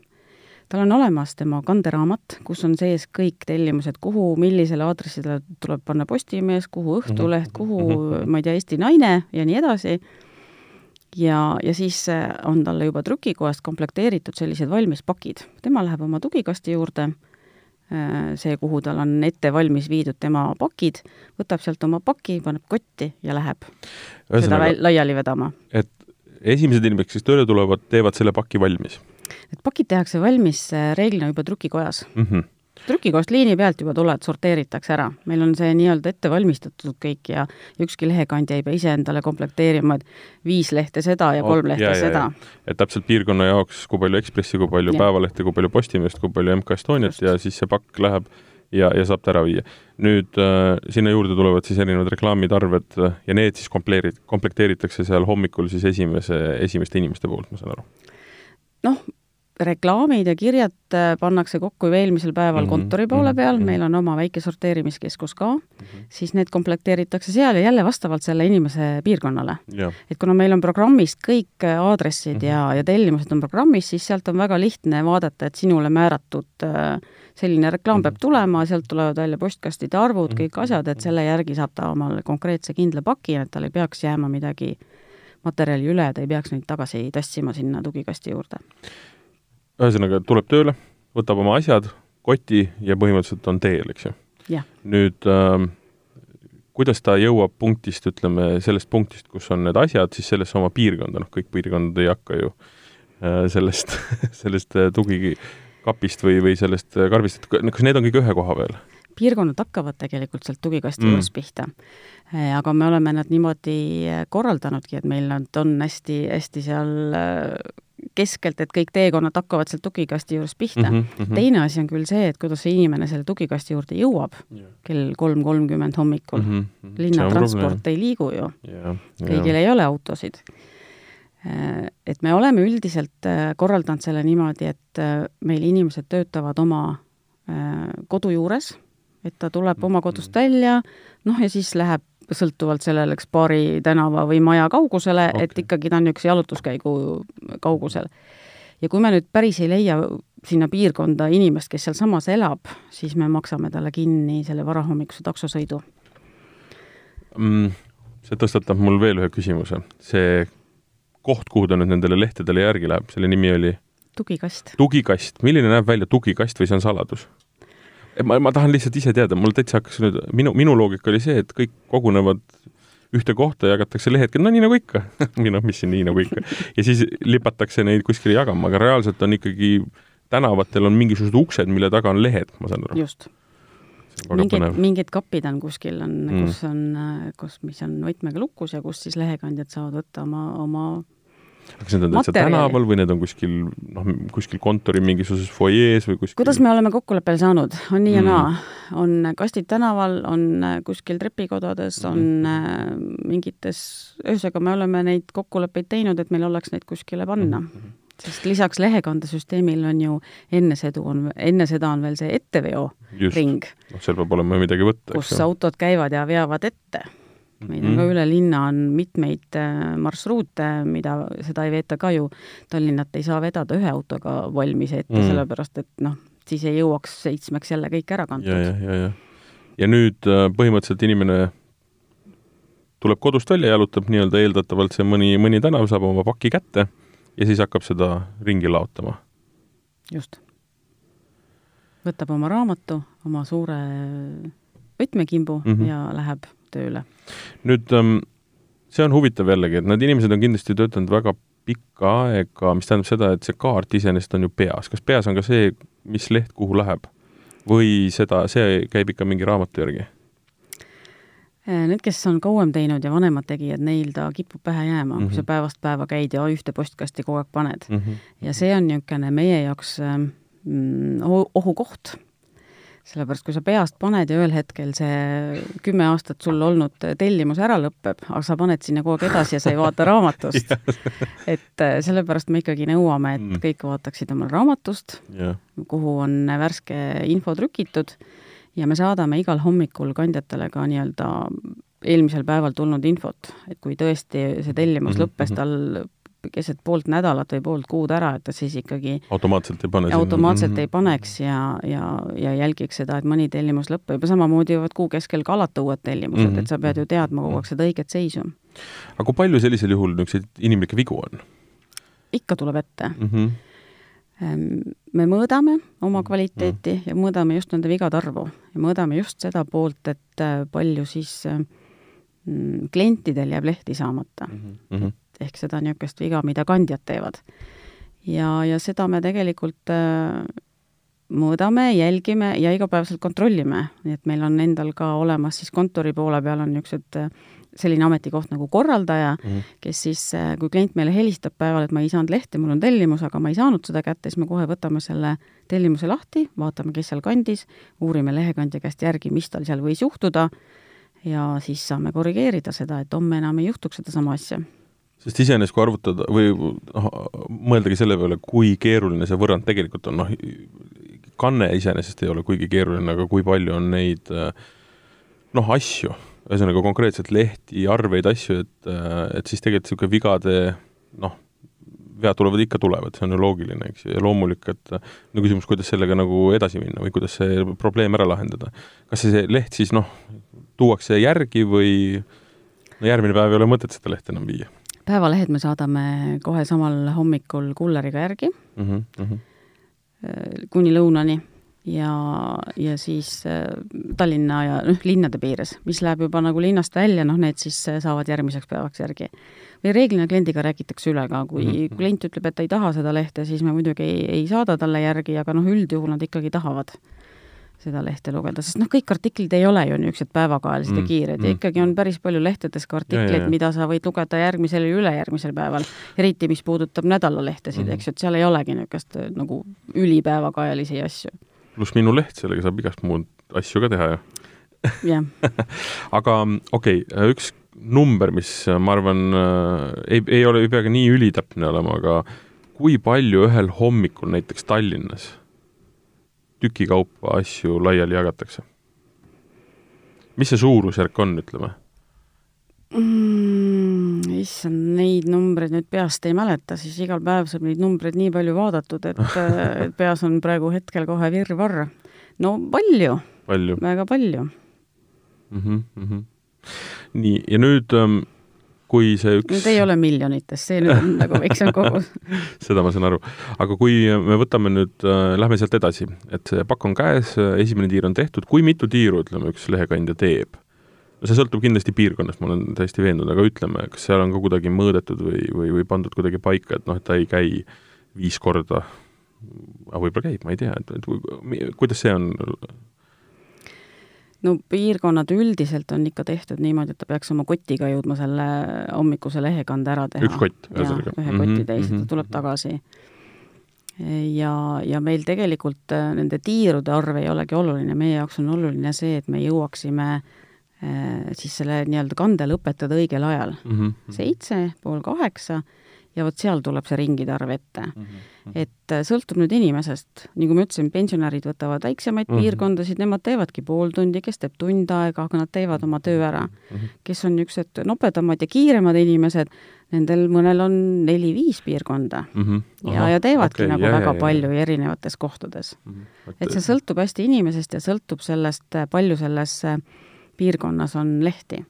tal on olemas tema kanderaamat, kus on sees kõik tellimused, kuhu, millisele aadressile tuleb panna Postimees, kuhu Õhtuleht, mhm. kuhu mhm. ma ei tea, Eesti Naine ja nii edasi, ja, ja siis on talle juba trükikohast komplekteeritud sellised valmis pakid. tema läheb oma tugikasti juurde see, kuhu tal on ette valmis viidud tema pakid, võtab sealt oma paki, paneb kotti ja läheb Ühesõnaga, seda laiali vedama. et esimesed inimesed, kes tööle tulevad, teevad selle paki valmis? Need pakid tehakse valmis äh, reeglina juba trükikojas mm. -hmm trükikost liini pealt juba tuled, sorteeritakse ära. meil on see nii-öelda ette valmistatud kõik ja ükski lehekandja ei pea ise endale komplekteerima, et viis lehte seda ja kolm lehte ja, seda. et täpselt piirkonna jaoks, kui palju Ekspressi, kui palju ja. Päevalehte, kui palju Postimeest, kui palju MK Estoniat ja siis see pakk läheb ja, ja saab ta ära viia. nüüd äh, sinna juurde tulevad siis erinevad reklaamitarved äh, ja need siis kompleerid, komplekteeritakse seal hommikul siis esimese, esimeste inimeste poolt, ma saan aru? noh, reklaamid ja kirjad äh, pannakse kokku ju eelmisel päeval mm -hmm, kontori poole mhm, peal mm, -hmm. meil on oma väike sorteerimiskeskus ka mm, -hmm. siis need komplekteeritakse seal ja jälle vastavalt selle inimese piirkonnale. et kuna meil on programmis kõik äh, aadressid mm -hmm. ja, ja tellimused on programmis, siis sealt on väga lihtne vaadata, et sinule määratud äh, selline reklaam mm -hmm. peab tulema, sealt tulevad välja postkastide arvud mm, -hmm. kõik asjad, et selle järgi saab ta omale konkreetse kindla paki, et tal ei peaks jääma midagi materjali üle, ta ei peaks neid tagasi tassima sinna tugikasti juurde ühesõnaga, tuleb tööle, võtab oma asjad, koti ja põhimõtteliselt on teel, eks ju. nüüd äh, kuidas ta jõuab punktist, ütleme, sellest punktist, kus on need asjad, siis sellesse oma piirkonda, noh, kõik piirkonnad ei hakka ju äh, sellest sellest äh, tugikapist või, või sellest äh, karbist, et kas need on kõik ühe koha peal? Piirkonnad hakkavad tegelikult sealt tugikasti mm. juures pihta. Äh, aga me oleme nad niimoodi korraldanudki, et meil nad on hästi, hästi seal keskelt, et kõik teekonnad hakkavad sealt tugikasti juurest pihta mm. -hmm. teine asi on küll see, et kuidas see inimene selle tugikasti juurde jõuab yeah. kell kolm kolmkümmend hommikul mm. -hmm. linnatransport ei liigu ju yeah.. kõigil yeah. ei ole autosid. Äh, et me oleme üldiselt äh, korraldanud selle niimoodi, et äh, meil inimesed töötavad oma kodu juures, et ta tuleb oma kodust välja, noh ja siis läheb sõltuvalt sellele, eks paari tänava või maja kaugusele okay., et ikkagi ta on niisuguse jalutuskäigu kaugusel. ja kui me nüüd päris ei leia sinna piirkonda inimest, kes sealsamas elab, siis me maksame talle kinni selle varahommikuse taksosõidu mm,. see tõstatab mul veel ühe küsimuse. see koht, kuhu ta nüüd nendele lehtedele järgi läheb, selle nimi oli? tugikast. tugikast, milline näeb välja tugikast või see on saladus? Ma, ma tahan lihtsalt ise teada, mul täitsa hakkas nüüd, minu, minu loogika oli see, et kõik kogunevad ühte kohta jagatakse lehed, no nii nagu ikka või noh, mis siin nii nagu ikka. ja siis lipatakse neid kuskile jagama, aga reaalselt on ikkagi tänavatel on mingisugused uksed, mille taga on lehed, ma saan aru. just. mingid, mingid kapid on kuskil, on mm., kus on, kus, mis on võtmega lukus ja kus siis lehekandjad saavad võtta oma, oma kas need on täitsa tänaval või need on kuskil, noh, kuskil kontori mingisuguses fuajees või kuskil? kuidas me oleme kokkuleppele saanud, on nii ja mm. naa. on kastid tänaval, on kuskil trepikodades, on mm. mingites, ühesõnaga me oleme neid kokkuleppeid teinud, et meil oleks neid kuskile panna mm. -hmm sest lisaks lehekandesüsteemil on ju enne sedu on, enne seda on veel see etteveo ring. noh, seal peab olema midagi võtta. kus autod käivad ja veavad ette meil on ka mhm. üle linna on mitmeid äh, marsruute, mida, seda ei veeta ka ju, Tallinnat ei saa vedada ühe autoga valmis ette mm., sellepärast et noh, siis ei jõuaks seitsmeks jälle kõik ära kantud. ja, ja, ja, ja. ja nüüd äh, põhimõtteliselt inimene tuleb kodust välja, jalutab nii-öelda eeldatavalt see mõni, mõni tänav, saab oma paki kätte ja siis hakkab seda ringi laotama. just. võtab oma raamatu, oma suure võtmekimbu mm -hmm. ja läheb tööle. nüüd ähm, see on huvitav jällegi, et need inimesed on kindlasti töötanud väga pikka aega, mis tähendab seda, et see kaart iseenesest on ju peas. kas peas on ka see, mis leht kuhu läheb? või seda, see käib ikka mingi raamatu järgi? Äh, need, kes on kauem teinud ja vanemad tegijad, neil ta kipub pähe jääma mm, -hmm. kui sa mhm. päevast päeva käid ja ühte postkasti kogu aeg paned mm. -hmm. ja see on niisugune meie jaoks mm, ohukoht sellepärast, kui sa peast paned ja ühel hetkel see kümme aastat sul olnud tellimus ära lõpeb, aga sa paned sinna kogu aeg edasi ja sa ei vaata raamatust et äh, sellepärast me ikkagi nõuame, et mm. kõik vaataksid omal raamatust yeah., kuhu on värske info trükitud ja me saadame igal hommikul kandjatele ka nii-öelda eelmisel päeval tulnud infot, et kui tõesti see tellimus mm -hmm. lõppes tal keset poolt nädalat või poolt kuud ära, et ta siis ikkagi automaatselt ei pane automaatselt ei paneks ja, ja, ja jälgiks seda, et mõni tellimus lõpeb ja samamoodi võivad kuu keskel ka alata uued tellimused mm, -hmm. et sa pead ju teadma kogu aeg seda õiget seisu. aga kui palju sellisel juhul niisuguseid inimlikke vigu on? ikka tuleb ette mm. -hmm me mõõdame oma mhm. kvaliteeti mm. ja mõõdame just nende vigade arvu ja mõõdame just seda poolt, et äh, palju siis mm, klientidel jääb lehti saamata mm. -hmm ehk seda niisugust viga, mida kandjad teevad. ja, ja seda me tegelikult äh, mõõdame, jälgime ja igapäevaselt kontrollime, nii et meil on endal ka olemas siis kontori poole peal on niisugused äh, selline ametikoht nagu korraldaja mm, -hmm. kes siis, äh, kui klient meile helistab päeval, et ma ei saanud lehte, mul on tellimus, aga ma ei saanud seda kätte, siis me kohe võtame selle tellimuse lahti, vaatame, kes seal kandis, uurime lehekandja käest järgi, mis tal seal võis juhtuda ja siis saame korrigeerida seda, et homme enam ei juhtuks sedasama asja sest iseenesest, kui arvutada või noh, mõeldagi selle peale, kui keeruline see võrrand tegelikult on, noh, kanne iseenesest ei ole kuigi keeruline, aga kui palju on neid noh, asju, ühesõnaga konkreetselt lehti, arveid, asju, et, et siis tegelikult niisugune vigade noh, vead tulevad ikka tulevad, see on ju loogiline, eks ju, ja loomulik, et no küsimus, kuidas sellega nagu edasi minna või kuidas see probleem ära lahendada. kas see leht siis noh, tuuakse järgi või no järgmine päev ei ole mõtet seda lehte enam viia päevalehed me saadame kohe samal hommikul kulleriga järgi mm. -hmm. kuni lõunani ja, ja siis äh, Tallinna ja noh, linnade piires, mis läheb juba nagu linnast välja, noh, need siis äh, saavad järgmiseks päevaks järgi. või reeglina kliendiga räägitakse üle ka, kui mm -hmm. klient ütleb, et ta ei taha seda lehte, siis me muidugi ei, ei saada talle järgi, aga noh, üldjuhul nad ikkagi tahavad seda lehte lugeda, sest noh, kõik artiklid ei ole ju niisugused päevakajalised mm, ja kiired mm. ja ikkagi on päris palju lehtedes ka artikleid, mida sa võid lugeda järgmisel ja ülejärgmisel päeval, eriti mis puudutab nädalalehtesid mm., eks ju, et seal ei olegi niisugust äh, nagu ülipäevakajalisi asju. pluss minu leht, sellega saab igast muud asju ka teha ju. jah. aga okei okay,, üks number, mis ma arvan, äh, ei, ei ole, ei pea ka nii ülitäpne olema, aga kui palju ühel hommikul näiteks Tallinnas tükikaupa asju laiali jagatakse? mis see suurusjärk on, ütleme mm,? issand, neid numbreid nüüd peast ei mäleta, siis igal päev saab neid numbreid nii palju vaadatud, et peas on praegu hetkel kohe virvarr. no palju, palju., väga palju mm. -hmm, mm -hmm. nii, ja nüüd ähm, kui see üks Need ei ole miljonites, see nüüd on nagu väiksem kogus seda ma saan aru. aga kui me võtame nüüd äh,, lähme sealt edasi, et see pakk on käes, esimene tiir on tehtud, kui mitu tiiru, ütleme, üks lehekandja teeb no see sõltub kindlasti piirkonnast, ma olen täiesti veendunud, aga ütleme, kas seal on ka kuidagi mõõdetud või, või, või pandud kuidagi paika, et noh, et ta ei käi viis korda, aga võib-olla käib, ma ei tea, et, et kuidas see on no piirkonnad üldiselt on ikka tehtud niimoodi, et ta peaks oma kotiga jõudma selle hommikuse lehekande ära teha. üks kott, ühesõnaga. ühe koti mhm, täis, et ta mhm, tuleb tagasi. ja, ja meil tegelikult äh, nende tiirude arv ei olegi oluline, meie jaoks on oluline see, et me jõuaksime äh, siis selle nii-öelda kande lõpetada õigel ajal mm. -hmm. seitse, pool kaheksa ja vot seal tuleb see ringide arv ette mm. -hmm. et äh, sõltub nüüd inimesest, nagu ma ütlesin, pensionärid võtavad väiksemaid mm -hmm. piirkondasid, nemad teevadki pool tundi, kes teeb tund aega, aga nad teevad oma töö ära mm. -hmm. kes on niisugused nopedamad ja kiiremad inimesed, nendel mõnel on neli-viis piirkonda mm. -hmm. Aha, ja, ja teevadki okay, nagu jah, väga jah, palju jah. erinevates kohtades mm. -hmm. et see sõltub hästi inimesest ja sõltub sellest, palju selles äh, piirkonnas on lehti.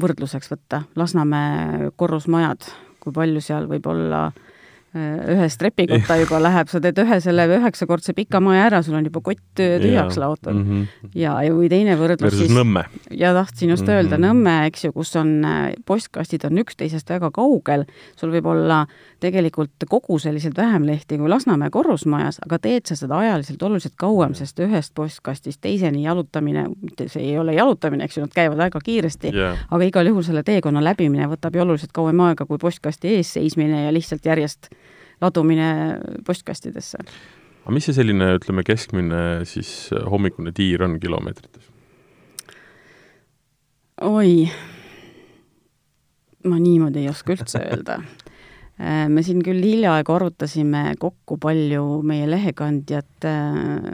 Võrdluseks võtta, Lasnamäe korrusmajad kui palju seal võib olla äh, ühe strepikotta juba läheb, sa teed ühe selle üheksakordse pika maja ära, sul on juba kott tühjaks laotud mm. -hmm. ja, ja või teine võrdlus Versus siis Nõmme. ja tahtsin just mm -hmm. öelda, Nõmme, eks ju, kus on äh, postkastid on üksteisest väga kaugel, sul võib olla tegelikult koguseliselt vähem lehti kui Lasnamäe korrusmajas, aga teed sa seda ajaliselt oluliselt kauem, sest ühest postkastist teiseni jalutamine, see ei ole jalutamine, eks ju, nad käivad väga kiiresti yeah., aga igal juhul selle teekonna läbimine võtab ju oluliselt kauem aega kui postkasti ees seismine ja lihtsalt järjest ladumine postkastidesse. aga mis see selline, ütleme, keskmine siis hommikune tiir on kilomeetrites? oi, ma niimoodi ei oska üldse öelda Äh, me siin küll hiljaaegu arutasime kokku, palju meie lehekandjad äh,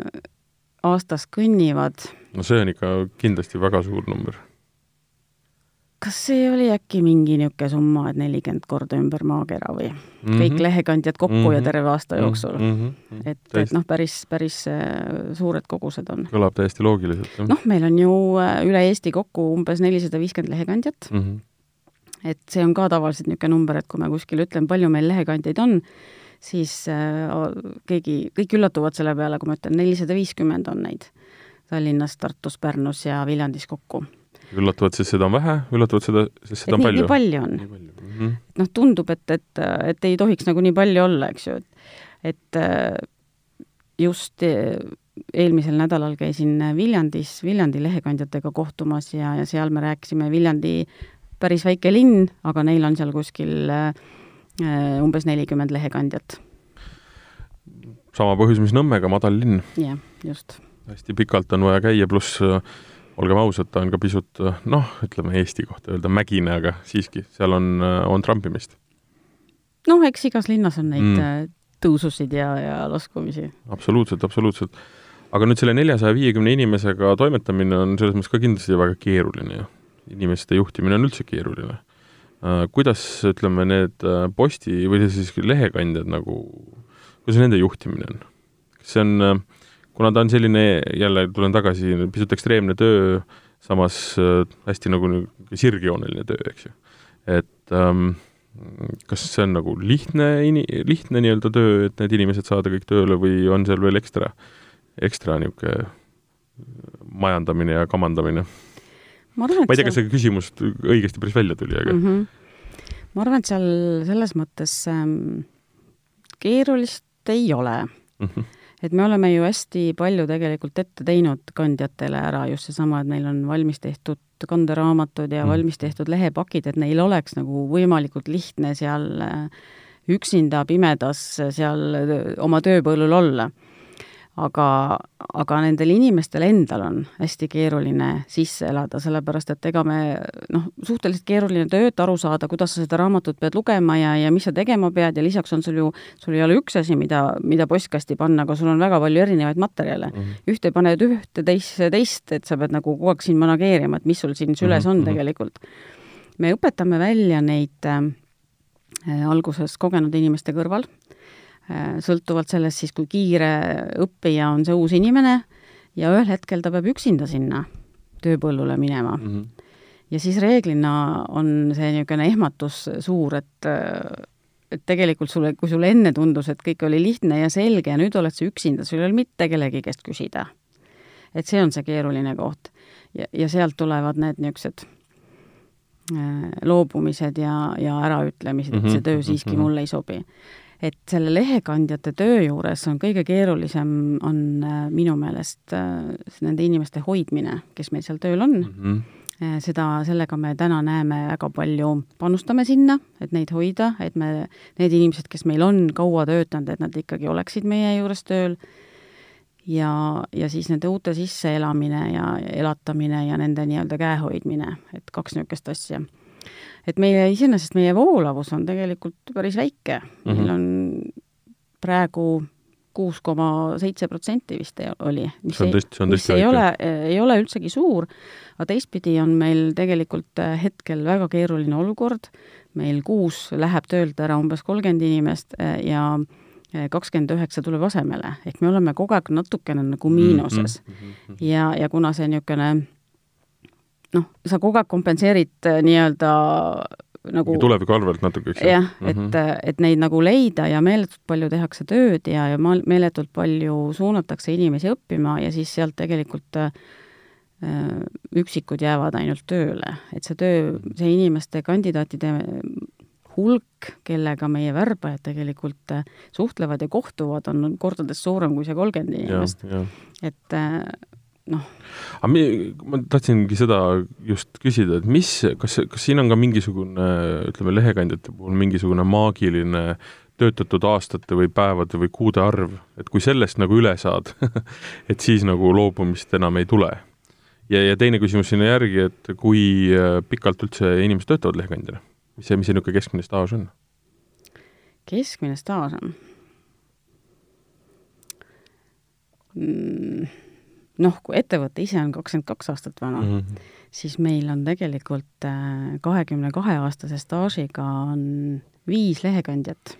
aastas kõnnivad. no see on ikka kindlasti väga suur number. Kas see oli äkki mingi niisugune summa, et nelikümmend korda ümber maakera või mm -hmm. kõik lehekandjad kokku mm -hmm. ja mhm. terve aasta jooksul mm? -hmm. et, et noh, päris, päris äh, suured kogused on. kõlab täiesti loogiliselt. noh, meil on ju üle Eesti kokku umbes nelisada viiskümmend lehekandjat mm. -hmm et see on ka tavaliselt niisugune number, et kui me kuskil ütleme, palju meil lehekandjaid on, siis äh, keegi, kõik üllatuvad selle peale, kui ma ütlen, nelisada viiskümmend on neid Tallinnas, Tartus, Pärnus ja Viljandis kokku. Üllatuvad, sest seda on vähe, üllatuvad seda, sest seda et on nii, palju? nii palju on. Mm -hmm. noh, tundub, et, et, et ei tohiks nagu nii palju olla, eks ju, et et äh, just äh, eelmisel nädalal käisin Viljandis Viljandi lehekandjatega kohtumas ja, ja seal me rääkisime Viljandi päris väike linn, aga neil on seal kuskil äh, umbes nelikümmend lehekandjat. sama põhjus, mis Nõmmega, madal linn. jah, just. hästi pikalt on vaja käia, pluss äh, olgem ausad, ta on ka pisut äh, noh, ütleme Eesti kohta öelda mägine, aga siiski, seal on, on trampimist. noh, eks igas linnas on neid mm. tõususid ja, ja laskumisi. absoluutselt, absoluutselt. aga nüüd selle neljasaja viiekümne inimesega toimetamine on selles mõttes ka kindlasti väga keeruline ju inimeste juhtimine on üldse keeruline. Äh, kuidas, ütleme, need äh, posti või siis lehekandjad nagu, kuidas nende juhtimine on? kas see on, äh, kuna ta on selline, jälle tulen tagasi, pisut ekstreemne töö, samas hästi nagu sirgjooneline töö, eks ju, et ähm, kas see on nagu lihtne ini-, lihtne nii-öelda töö, et need inimesed saada kõik tööle või on seal veel ekstra, ekstra niisugune majandamine ja kamandamine? ma ei tea, kas see küsimus õigesti päris välja tuli, aga mm -hmm. ma arvan, et seal selles mõttes ähm, keerulist ei ole mm. -hmm. Et me oleme ju hästi palju tegelikult ette teinud kandjatele ära just seesama, et neil on valmis tehtud kanderaamatud ja mm. valmis tehtud lehepakid, et neil oleks nagu võimalikult lihtne seal äh, üksinda pimedas seal oma tööpõllul olla aga, aga nendel inimestel endal on hästi keeruline sisse elada, sellepärast et ega me noh, suhteliselt keeruline töö, et aru saada, kuidas sa seda raamatut pead lugema ja, ja mis sa tegema pead ja lisaks on sul ju, sul ei ole üks asi, mida, mida postkasti panna, aga sul on väga palju erinevaid materjale mm. -hmm. ühte paned ühte, teisse teist, et sa pead nagu kogu aeg siin manageerima, et mis sul siin süles mm -hmm. on mhm. tegelikult. me õpetame välja neid äh, alguses kogenud inimeste kõrval sõltuvalt sellest siis, kui kiire õppija on see uus inimene ja ühel hetkel ta peab üksinda sinna tööpõllule minema mm. -hmm. ja siis reeglina on see niisugune ehmatus suur, et et tegelikult sulle, kui sulle enne tundus, et kõik oli lihtne ja selge ja nüüd oled sa üksinda, sul ei ole mitte kellegi käest küsida. et see on see keeruline koht. ja, ja sealt tulevad need niisugused äh, loobumised ja, ja äraütlemised, et see töö siiski Mhm. mulle ei sobi. Et selle lehekandjate töö juures on kõige keerulisem, on äh, minu meelest äh, nende inimeste hoidmine, kes meil seal tööl on Mhm. Eh, seda, sellega me täna näeme väga palju, panustame sinna, et neid hoida, et me, need inimesed, kes meil on kaua töötanud, et nad ikkagi oleksid meie juures tööl ja, ja siis nende uute sisseelamine ja elatamine ja nende nii-öelda käehoidmine, et kaks niisugust asja. Et meie, iseenesest meie voolavus on tegelikult päris väike mm, -hmm. meil on praegu kuus koma seitse protsenti vist ei- oli. See on ei- tõesti- see on tõesti ei väike. ole, ei ole üldsegi suur, aga teistpidi on meil tegelikult äh, hetkel väga keeruline olukord, meil kuus läheb töölt ära umbes kolmkümmend inimest äh, ja kakskümmend üheksa tuleb asemele, ehk me oleme kogu aeg natukene nagu miinuses mm. -hmm. ja, ja kuna see niisugune noh, sa kogu aeg kompenseerid äh, nii-öelda nagu tuleviku arvelt natuke, eks ju. jah, et mm, -hmm. et neid nagu leida ja meeletult palju tehakse tööd ja, ja meeletult palju suunatakse inimesi õppima ja siis sealt tegelikult äh, üksikud jäävad ainult tööle, et see töö, see inimeste, kandidaatide hulk, kellega meie värbajad tegelikult äh, suhtlevad ja kohtuvad, on kordades suurem kui see kolmkümmend inimest. et äh, noh. aga mi-, ma tahtsingi seda just küsida, et mis, kas, kas siin on ka mingisugune, ütleme, lehekandjate puhul mingisugune maagiline töötatud aastate või päevade või kuude arv, et kui sellest nagu üle saad et siis nagu loobumist enam ei tule. ja, ja teine küsimus sinna järgi, et kui äh, pikalt üldse inimesed töötavad lehekandjana? mis see, mis see niisugune keskmine staaž on? keskmine staaž on mm.? Noh, kui ettevõte ise on kakskümmend kaks aastat vana mm, -hmm. siis meil on tegelikult kahekümne kahe aastase staažiga on viis lehekandjat,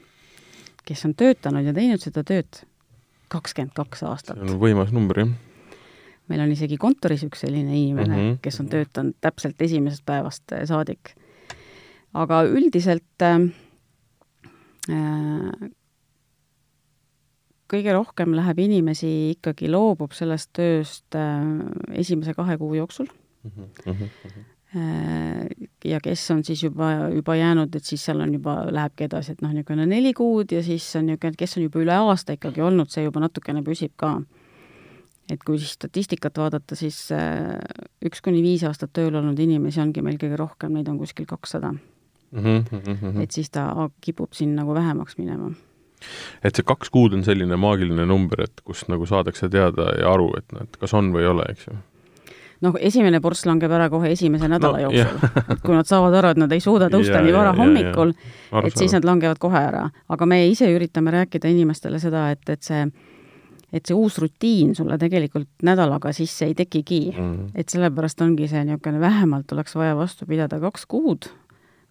kes on töötanud ja teinud seda tööd kakskümmend kaks aastat. see on võimas number, jah. meil on isegi kontoris üks selline inimene mm, -hmm. kes on töötanud täpselt esimesest päevast saadik. aga üldiselt äh, kõige rohkem läheb inimesi ikkagi, loobub sellest tööst äh, esimese kahe kuu jooksul mm. -hmm. ja kes on siis juba, juba jäänud, et siis seal on juba, lähebki edasi, et noh, niisugune neli kuud ja siis on niisugune, kes on juba üle aasta ikkagi olnud, see juba natukene püsib ka. et kui siis statistikat vaadata, siis äh, üks kuni viis aastat tööl olnud inimesi ongi meil kõige rohkem, neid on kuskil kakssada mm. -hmm. et siis ta kipub siin nagu vähemaks minema et see kaks kuud on selline maagiline number, et kust nagu saadakse teada ja aru, et noh, et kas on või ei ole, eks ju? noh, esimene ports langeb ära kohe esimese nädala no, jooksul, kui nad saavad aru, et nad ei suuda tõusta ja, nii vara ja, hommikul, et siis nad langevad kohe ära. aga me ise üritame rääkida inimestele seda, et, et see et see uus rutiin sulle tegelikult nädalaga sisse ei tekigi mm. -hmm. et sellepärast ongi see niisugune, vähemalt oleks vaja vastu pidada kaks kuud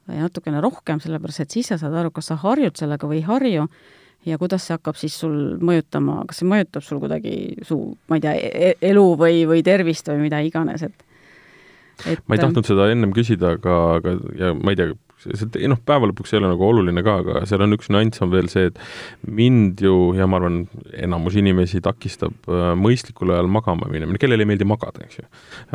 või natukene rohkem, sellepärast et siis sa saad aru, kas sa harjud sellega või ei harju ja kuidas see hakkab siis sul mõjutama, kas see mõjutab sul kuidagi su, ma ei tea, elu või, või tervist või mida iganes, et et ma ei tahtnud seda ennem küsida, aga, aga ja ma ei tea, see noh, päeva lõpuks ei ole nagu oluline ka, aga seal on üks nüanss on veel see, et mind ju ja ma arvan, enamus inimesi takistab mõistlikul ajal magama minemine, kellele ei meeldi magada, eks ju.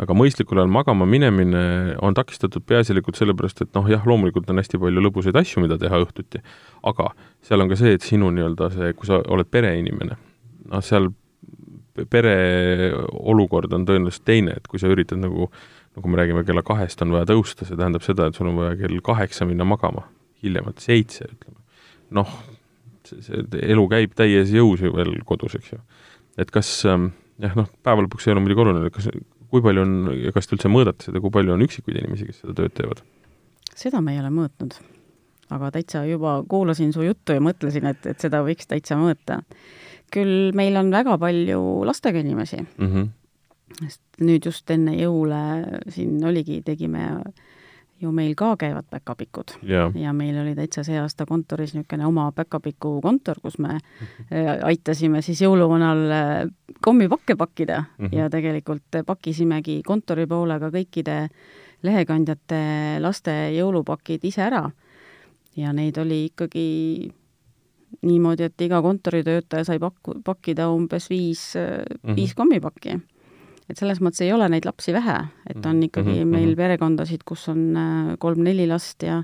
aga mõistlikul ajal magama minemine on takistatud peaasjalikult sellepärast, et noh, jah, loomulikult on hästi palju lõbusaid asju, mida teha õhtuti, aga seal on ka see, et sinu nii-öelda see, kui sa oled pereinimene, noh, seal pere olukord on tõenäoliselt teine, et kui sa üritad nagu no kui me räägime kella kahest on vaja tõusta, see tähendab seda, et sul on vaja kell kaheksa minna magama, hiljemalt seitse, ütleme. noh, see, see elu käib täies jõus ju veel kodus, eks ju. et kas ähm, jah, noh, päeva lõpuks ei ole muidugi oluline, kas, kui palju on ja kas te üldse mõõdate seda, kui palju on üksikuid inimesi, kes seda tööd teevad? seda me ei ole mõõtnud. aga täitsa juba kuulasin su juttu ja mõtlesin, et, et seda võiks täitsa mõõta. küll meil on väga palju lastega inimesi mm. -hmm sest nüüd just enne jõule siin oligi, tegime ju meil ka käivad päkapikud yeah. ja meil oli täitsa see aasta kontoris niisugune oma päkapiku kontor, kus me aitasime siis jõuluvanal kommipakke pakkida mm -hmm. ja tegelikult pakkisimegi kontori poolega kõikide lehekandjate laste jõulupakid ise ära. ja neid oli ikkagi niimoodi, et iga kontoritöötaja sai pakku, pakkida umbes viis mm, -hmm. viis kommipakki et selles mõttes ei ole neid lapsi vähe, et on ikkagi mm -hmm. meil perekondasid, kus on äh, kolm-neli last ja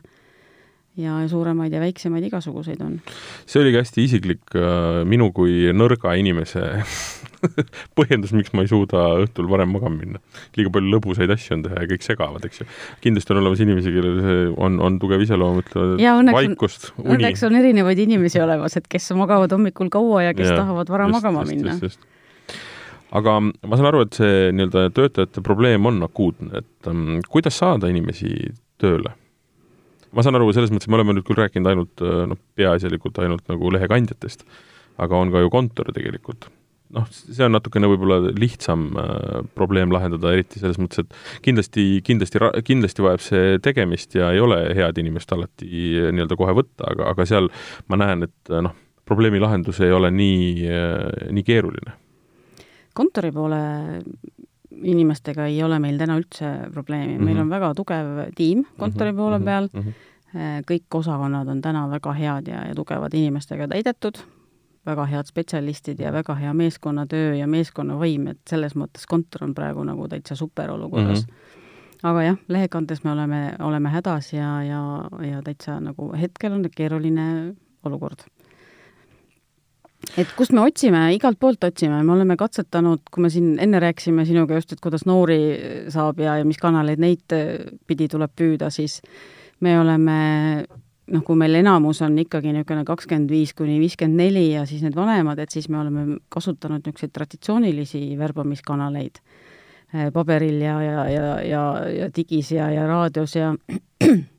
ja suuremaid ja väiksemaid igasuguseid on. see oligi hästi isiklik äh, minu kui nõrga inimese põhjendus, miks ma ei suuda õhtul varem magama minna. liiga palju lõbusaid asju on teha ja kõik segavad, eks ju. kindlasti on olemas inimesi, kellel see on, on tugev iseloom, ütlevad vaikust, uni. õnneks on erinevaid inimesi olemas, et kes magavad hommikul kaua ja kes ja, tahavad vara just, magama just, minna. Aga ma saan aru, et see nii-öelda töötajate probleem on akuutne, et um, kuidas saada inimesi tööle? ma saan aru, selles mõttes, me oleme nüüd küll rääkinud ainult noh, peaasjalikult ainult nagu lehekandjatest, aga on ka ju kontor tegelikult. noh, see on natukene võib-olla lihtsam äh, probleem lahendada, eriti selles mõttes, et kindlasti, kindlasti, kindlasti vajab see tegemist ja ei ole head inimest alati nii-öelda kohe võtta, aga, aga seal ma näen, et noh, probleemi lahendus ei ole nii, nii keeruline kontori poole inimestega ei ole meil täna üldse probleemi mm, -hmm. meil mhm. on väga tugev tiim kontori mm -hmm. poole mhm. peal mm, -hmm. kõik osakonnad on täna väga head ja, ja tugevad inimestega täidetud, väga head spetsialistid ja väga hea meeskonnatöö ja meeskonnavaim, et selles mõttes kontor on praegu nagu täitsa super olukorras mm. -hmm. aga jah, lehekandes me oleme, oleme hädas ja, ja, ja täitsa nagu hetkel on keeruline olukord et kust me otsime, igalt poolt otsime, me oleme katsetanud, kui me siin enne rääkisime sinuga just, et kuidas noori saab ja, ja mis kanaleid neid pidi tuleb püüda, siis me oleme noh, kui meil enamus on ikkagi niisugune kakskümmend viis kuni viiskümmend neli ja siis need vanemad, et siis me oleme kasutanud niisuguseid traditsioonilisi värbamiskanaleid eh, paberil ja, ja, ja, ja, ja digis ja, ja raadios ja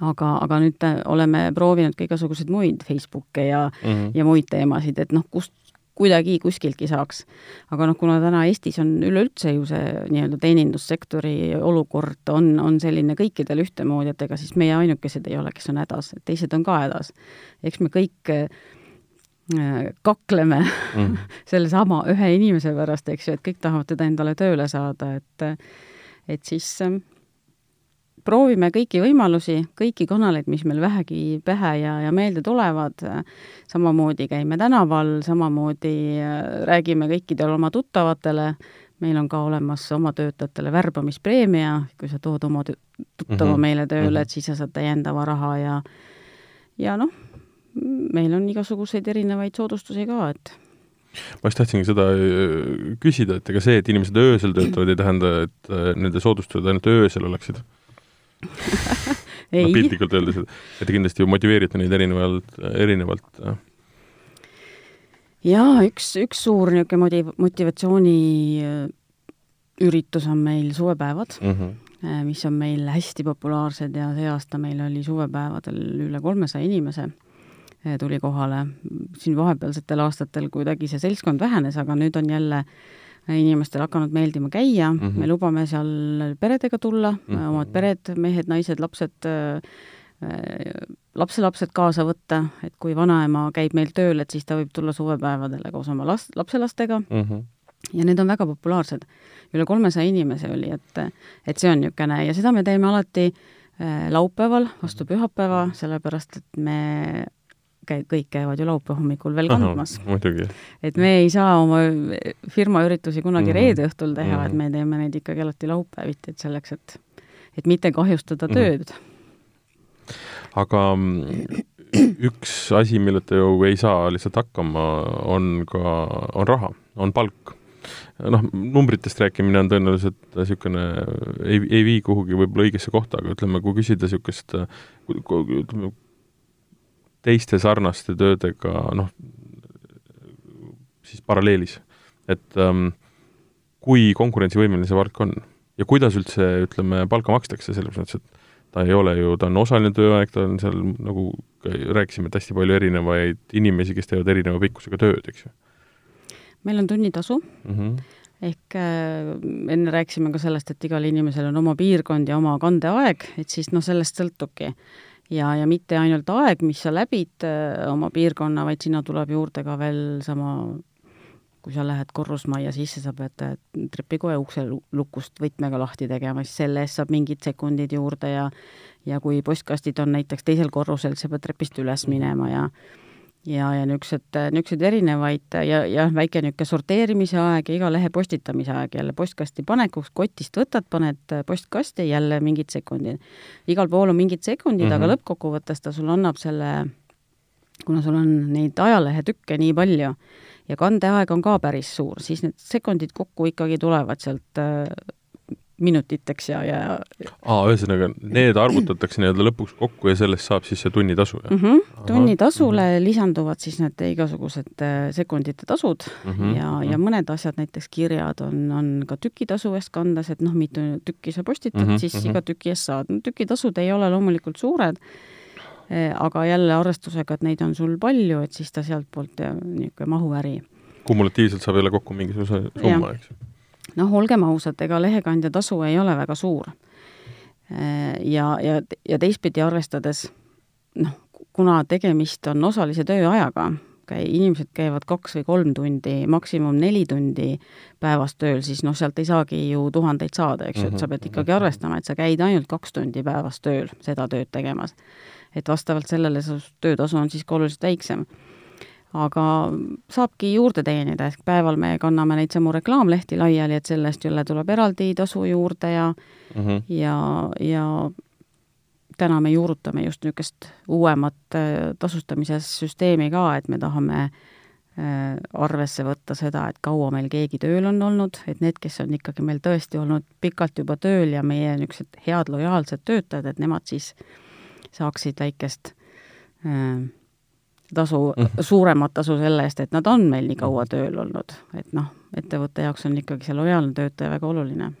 aga, aga nüüd oleme proovinud ka igasuguseid muid Facebooke ja mm, -hmm. ja muid teemasid, et noh, kust kuidagi kuskiltki saaks. aga noh, kuna täna Eestis on üleüldse ju see nii-öelda teenindussektori olukord on, on selline kõikidel ühtemoodi, et ega siis meie ainukesed ei ole, kes on hädas, et teised on ka hädas. eks me kõik äh, kakleme mm. sellesama ühe inimese pärast, eks ju, et kõik tahavad teda endale tööle saada, et et siis proovime kõiki võimalusi, kõiki kanaleid, mis meil vähegi pähe ja, ja meelde tulevad, samamoodi käime tänaval, samamoodi äh, räägime kõikidele oma tuttavatele, meil on ka olemas oma töötajatele värbamispreemia, kui sa tood oma tuttava mm -hmm. meile tööle, mhm. et siis sa saad täiendava raha ja ja noh, meil on igasuguseid erinevaid soodustusi ka, et ma just tahtsingi seda äh, küsida, et ega see, et inimesed öösel töötavad, ei tähenda, et äh, nende soodustused ainult öösel oleksid no piltlikult öeldes, et, te kindlasti ju motiveerite neid erinevalt, erinevalt. Jaa, üks, üks suur niisugune motiv-, motivatsiooniüritus on meil suvepäevad mm, -hmm. mis on meil hästi populaarsed ja see aasta meil oli suvepäevadel üle kolmesaja inimese äh, tuli kohale. siin vahepealsetel aastatel kuidagi see seltskond vähenes, aga nüüd on jälle äh, inimestele hakanud meeldima käia mm, -hmm. me lubame seal peredega tulla mm, -hmm. omad pered, mehed, naised, lapsed äh,, lapselapsed kaasa võtta, et kui vanaema käib meil tööl, et siis ta võib tulla suvepäevadele koos oma last, lapselastega mm. -hmm. ja need on väga populaarsed. üle kolmesaja inimese oli, et, et see on niisugune ja seda me teeme alati äh, laupäeval vastu pühapäeva, sellepärast et me käi-, kõik käivad ju laupäeva hommikul veel kandmas. et me ei saa oma firma üritusi kunagi mm -hmm. reede õhtul teha mm, -hmm. et me teeme neid ikkagi alati laupäeviti, et selleks, et, et mitte kahjustada mhm. tööd mm. -hmm. aga üks asi, milleta ju ei saa lihtsalt hakkama, on ka, on raha, on palk noh, numbritest rääkimine on tõenäoliselt niisugune, ei, ei vii kuhugi võib-olla õigesse kohta, aga ütleme, kui küsida niisugust, ütleme, teiste sarnaste töödega noh, siis paralleelis. et ähm, kui konkurentsivõimeline see palk on ja kuidas üldse, ütleme, palka makstakse, selles mõttes, et ta ei ole ju, ta on osaline tööaeg, ta on seal nagu rääkisime, et hästi palju erinevaid inimesi, kes teevad erineva pikkusega tööd, eks ju. meil on tunnitasu mm, -hmm. ehk äh, enne rääkisime ka sellest, et igal inimesel on oma piirkond ja oma kandeaeg, et siis noh, sellest sõltubki ja, ja mitte ainult aeg, mis sa läbid äh, oma piirkonna, vaid sinna tuleb juurde ka veel sama, kui sa lähed korrusmajja sisse, sa pead äh, trepikoja ukse lukust võtmega lahti tegema, siis selle eest saab mingid sekundid juurde ja ja kui postkastid on näiteks teisel korrusel, sa pead trepist üles minema ja ja, ja niisugused, niisuguseid erinevaid ja, ja väike niisugune sorteerimise aeg ja iga lehe postitamise aeg jälle postkasti panekuks, kotist võtad, paned postkasti, jälle mingid sekundid. igal pool on mingid sekundid mm, -hmm. aga mhm. lõppkokkuvõttes ta sulle annab selle, kuna sul on neid ajalehetükke nii palju ja kandeaeg on ka päris suur, siis need sekundid kokku ikkagi tulevad sealt minutiteks ja, ja aa, ühesõnaga, need arvutatakse nii-öelda lõpuks kokku ja sellest saab siis see tunnitasu, jah mm? -hmm. tunnitasule mm -hmm. lisanduvad siis need igasugused äh, sekundite tasud mm -hmm. ja, ja mhm. mõned asjad, näiteks kirjad on, on ka tükitasu eest kandas, et noh, mitu tükki sa postitad mm, -hmm. siis -hmm. iga tüki eest saad. no tükitasud ei ole loomulikult suured, äh, aga jälle arvestusega, et neid on sul palju, et siis ta sealtpoolt äh, niisugune mahuäri. kumulatiivselt saab jälle kokku mingisuguse summa, eks ju noh, olgem ausad, ega lehekandja tasu ei ole väga suur. ja, ja, ja teistpidi arvestades noh, kuna tegemist on osalise tööajaga, käi-, inimesed käivad kaks või kolm tundi, maksimum neli tundi päevas tööl, siis noh, sealt ei saagi ju tuhandeid saada, eks ju, et sa pead mhm, ikkagi mhm. arvestama, et sa käid ainult kaks tundi päevas tööl seda tööd tegemas. et vastavalt sellele su töötasu on siis ka oluliselt väiksem aga saabki juurde teenida, ehk päeval me kanname neid samu reklaamlehti laiali, et selle eest jälle tuleb eraldi tasu juurde ja mm -hmm. ja, ja täna me juurutame just niisugust uuemat äh, tasustamise süsteemi ka, et me tahame äh, arvesse võtta seda, et kaua meil keegi tööl on olnud, et need, kes on ikkagi meil tõesti olnud pikalt juba tööl ja meie niisugused head lojaalsed töötajad, et nemad siis saaksid väikest äh, tasu mm, -hmm. suuremat tasu selle eest, et nad on meil nii kaua mhm. tööl olnud, et noh, ettevõtte jaoks on ikkagi see lojaalne töötaja väga oluline.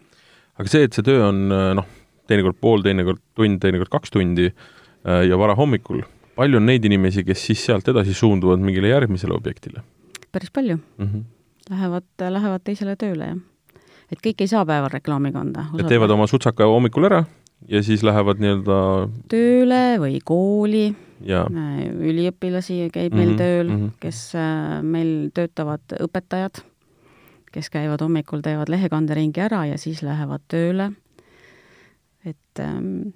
aga see, et see töö on noh, teinekord pool, teinekord tund, teinekord kaks tundi äh, ja varahommikul, palju on neid inimesi, kes siis sealt edasi suunduvad mingile järgmisele objektile? päris palju mm. -hmm. Lähevad, lähevad teisele tööle, jah. et kõik ei saa päeval reklaami kanda. et teevad oma sutsaka hommikul ära ja siis lähevad nii-öelda tööle või kooli Äh, üliõpilasi käib meil mm -hmm, tööl mm, -hmm. kes äh, meil töötavad õpetajad, kes käivad hommikul, teevad lehekanderingi ära ja siis lähevad tööle. et ähm,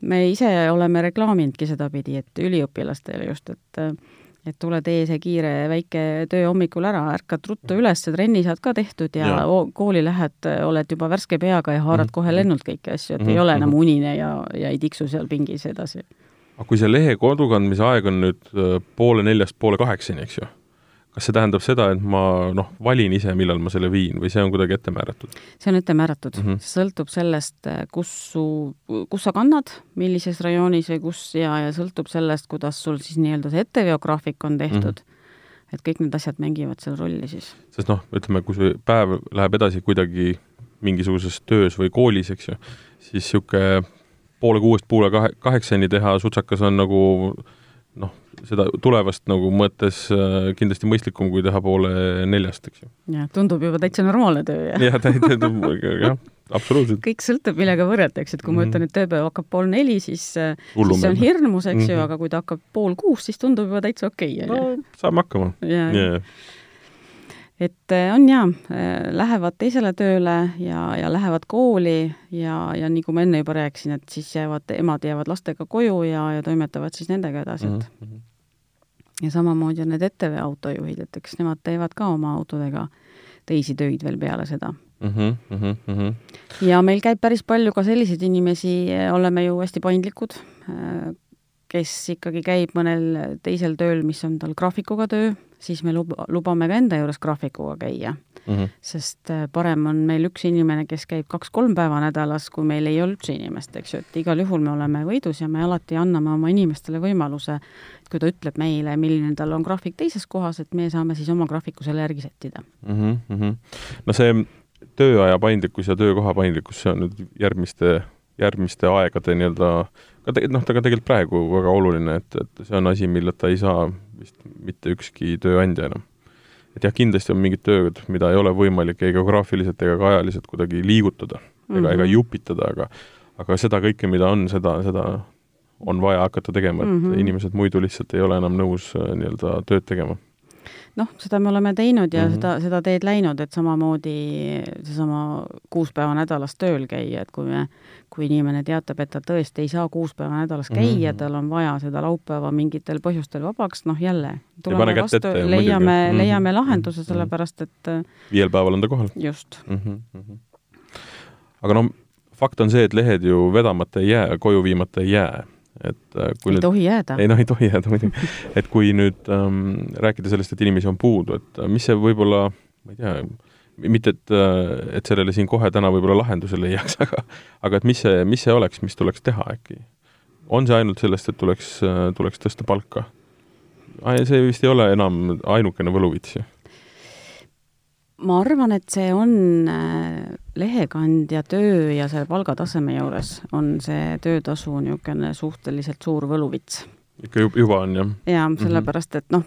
me ise oleme reklaaminudki sedapidi, et üliõpilastele just, et et tule tee see kiire väike töö hommikul ära, ärkad ruttu üles, trenni saad ka tehtud ja, ja. kooli lähed, oled juba värske peaga ja haarad mm -hmm. kohe lennult kõiki asju, et mm -hmm. ei ole enam mhm. unine ja, ja ei tiksu seal pingis edasi aga kui see lehe kodukandmise aeg on nüüd äh, poole neljast poole kaheksani, eks ju, kas see tähendab seda, et ma noh, valin ise, millal ma selle viin või see on kuidagi ette määratud? see on ette määratud mm, -hmm. see sõltub sellest, äh, kus su, kus sa kannad, millises rajoonis või kus ja, ja sõltub sellest, kuidas sul siis nii-öelda see etteveograafik on tehtud mm. -hmm. et kõik need asjad mängivad seal rolli siis. sest noh, ütleme, kui see päev läheb edasi kuidagi mingisuguses töös või koolis, eks ju, siis niisugune poole kuuest poole kahe, kaheksani teha sutsakas on nagu noh, seda tulevast nagu mõttes äh, kindlasti mõistlikum, kui teha poole neljast, eks ju. jah, tundub juba täitsa normaalne töö, jah? jah, tundub, jah, absoluutselt. kõik sõltub, millega võrrelda, eks, et kui ma ütlen, et tööpäev hakkab pool neli, siis, äh, siis see on hirmus, eks ju mm, -hmm. aga kui ta hakkab pool kuus, siis tundub juba täitsa okei okay,, ju. saame hakkama. Yeah et äh, on jaa, äh, lähevad teisele tööle ja, ja lähevad kooli ja, ja nii kui ma enne juba rääkisin, et siis jäävad, emad jäävad lastega koju ja, ja toimetavad siis nendega edasi, et mm -hmm. ja samamoodi on need ETV autojuhid, et eks nemad teevad ka oma autodega teisi töid veel peale seda mm. -hmm, mm -hmm. ja meil käib päris palju ka selliseid inimesi, oleme ju hästi paindlikud, kes ikkagi käib mõnel teisel tööl, mis on tal graafikuga töö siis me lub-, lubame ka enda juures graafikuga käia mm. -hmm. sest äh, parem on meil üks inimene, kes käib kaks-kolm päeva nädalas, kui meil ei ole üldse inimest, eks ju, et igal juhul me oleme võidus ja me alati anname oma inimestele võimaluse, et kui ta ütleb meile, milline tal on graafik teises kohas, et me saame siis oma graafiku selle järgi sättida mm. -hmm. no see tööaja paindlikkus ja töökoha paindlikkus, see on nüüd järgmiste, järgmiste aegade nii-öelda ka te-, noh, ta ka tegelikult praegu väga oluline, et, et see on asi, milleta ei saa vist mitte ükski tööandja enam. et jah, kindlasti on mingid tööd, mida ei ole võimalik ei geograafiliselt ega ka ajaliselt kuidagi liigutada ega mm, -hmm. ega mhm. jupitada, aga aga seda kõike, mida on, seda, seda on vaja hakata tegema, et mm -hmm. inimesed muidu lihtsalt ei ole enam nõus äh, nii-öelda tööd tegema noh, seda me oleme teinud ja mm. -hmm. seda, seda teed läinud, et samamoodi seesama kuus päeva nädalas tööl käia, et kui me, kui inimene teatab, et ta tõesti ei saa kuus päeva nädalas käia mm. -hmm. tal on vaja seda laupäeva mingitel põhjustel vabaks, noh jälle, tuleme vastu, leiame mm, leiame lahenduse, Mhm. sellepärast et viiel päeval on ta kohal just, mm. -hmm. aga no fakt on see, et lehed ju vedamata ei jää, koju viimata ei jää. Et äh, kui ei nüüd tohi jääda. ei noh, ei tohi jääda muidugi. et kui nüüd ähm, rääkida sellest, et inimesi on puudu, et äh, mis see võib-olla, ma ei tea, mitte et, äh, et sellele siin kohe täna võib-olla lahenduse leiaks, aga aga et mis see, mis see oleks, mis tuleks teha äkki? on see ainult sellest, et tuleks, tuleks tõsta palka? see vist ei ole enam ainukene võluvits ju. Ma arvan, et see on äh, lehekandja töö ja selle palgataseme juures on see töötasu niisugune suhteliselt suur võluvits. ikka juba on, jah? jaa, sellepärast et noh,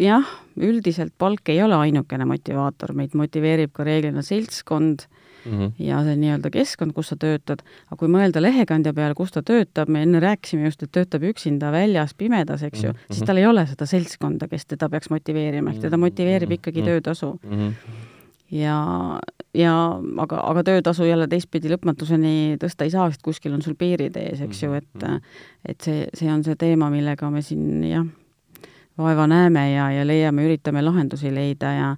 jah, üldiselt palk ei ole ainukene motivaator, meid motiveerib ka reeglina seltskond mm -hmm. ja see nii-öelda keskkond, kus sa töötad, aga kui mõelda lehekandja peale, kus ta töötab, me enne rääkisime just, et töötab üksinda väljas pimedas, eks ju mm, -hmm. siis tal ei ole seda seltskonda, kes teda peaks motiveerima, ehk teda motiveerib ikkagi töötasu mm. -hmm ja, ja aga, aga töötasu jälle teistpidi lõpmatuseni tõsta ei saa, sest kuskil on sul piirid ees, eks ju, et et see, see on see teema, millega me siin jah, vaeva näeme ja, ja leiame, üritame lahendusi leida ja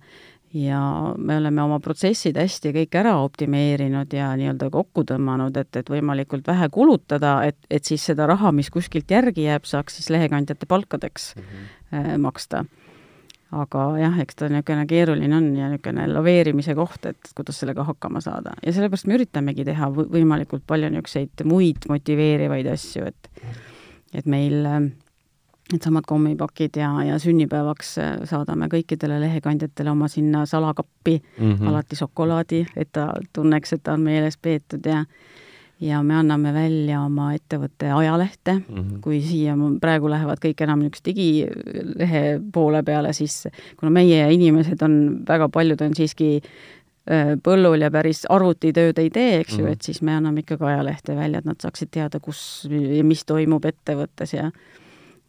ja me oleme oma protsessid hästi kõik ära optimeerinud ja nii-öelda kokku tõmmanud, et, et võimalikult vähe kulutada, et, et siis seda raha, mis kuskilt järgi jääb, saaks siis lehekandjate palkadeks mm -hmm. maksta. aga jah, eks ta niisugune keeruline on ja niisugune laveerimise koht, et kuidas sellega hakkama saada. ja sellepärast me üritamegi teha võimalikult palju niisuguseid muid motiveerivaid asju, et et meil needsamad kommipakid ja, ja sünnipäevaks saadame kõikidele lehekandjatele oma sinna salakappi mm -hmm. alati šokolaadi, et ta tunneks, et ta on meeles peetud ja ja me anname välja oma ettevõtte ajalehte mm, -hmm. kui siia praegu lähevad kõik enam niisuguse digilehe poole peale, siis kuna meie inimesed on, väga paljud on siiski põllul ja päris arvutitööd ei tee, eks ju mm, -hmm. et siis me anname ikkagi ajalehte välja, et nad saaksid teada, kus ja mis toimub ettevõttes ja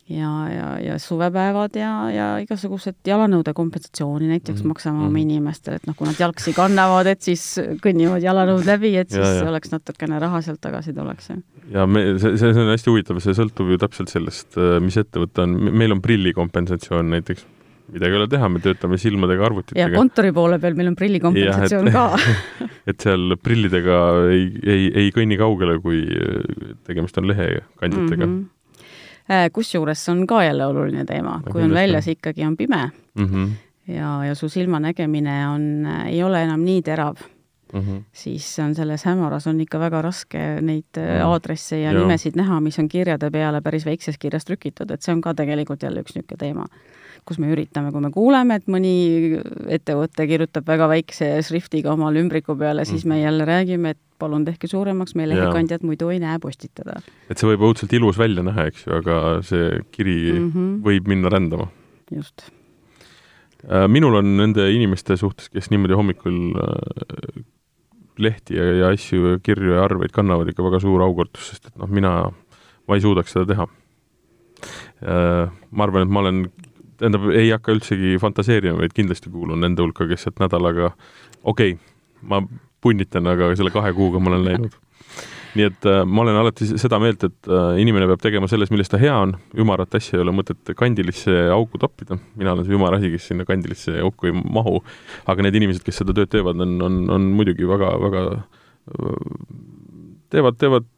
ja, ja, ja suvepäevad ja, ja igasugused jalanõude kompensatsiooni näiteks mm -hmm. maksame oma mm -hmm. inimestele, et noh, kui nad jalgsi kannavad, et siis kõnnivad jalanõud läbi, et siis ja, ja. oleks natukene raha sealt tagasi tuleks. ja me, see, see on hästi huvitav, see sõltub ju täpselt sellest, mis ettevõte on, meil on prillikompensatsioon näiteks midagi ei ole teha, me töötame silmadega arvutitega. ja kontori poole peal meil on prillikompensatsioon ka et seal prillidega ei, ei, ei kõnni kaugele, kui tegemist on lehekandjatega mm. -hmm kusjuures see on ka jälle oluline teema, kui on väljas ikkagi on pime. Mm -hmm. ja, ja su silmanägemine on, ei ole enam nii terav mm, -hmm. siis on selles hämaras on ikka väga raske neid mm -hmm. aadresse ja, ja nimesid näha, mis on kirjade peale päris väikses kirjas trükitud, et see on ka tegelikult jälle üks niisugune teema, kus me üritame, kui me kuuleme, et mõni ettevõte kirjutab väga väikse šriftiga omale ümbriku peale, siis me jälle räägime, et palun tehke suuremaks, meie lehekandjad muidu ei näe postitada. et see võib õudselt ilus välja näha, eks ju, aga see kiri mm -hmm. võib minna rändama. just. minul on nende inimeste suhtes, kes niimoodi hommikul lehti ja, ja asju ja kirju ja arveid kannavad ikka väga suur aukartus, sest et noh, mina, ma ei suudaks seda teha. ma arvan, et ma olen tähendab, ei hakka üldsegi fantaseerima, vaid kindlasti kuulun nende hulka, kes sealt nädalaga, okei okay,, ma punnitan, aga selle kahe kuuga ma olen läinud. Nii et äh, ma olen alati seda meelt, et äh, inimene peab tegema selles, milles ta hea on, ümarat asja ei ole mõtet kandilisse auku toppida, mina olen see ümar asi, kes sinna kandilisse auku ei mahu, aga need inimesed, kes seda tööd teevad, on, on, on muidugi väga, väga teevad, teevad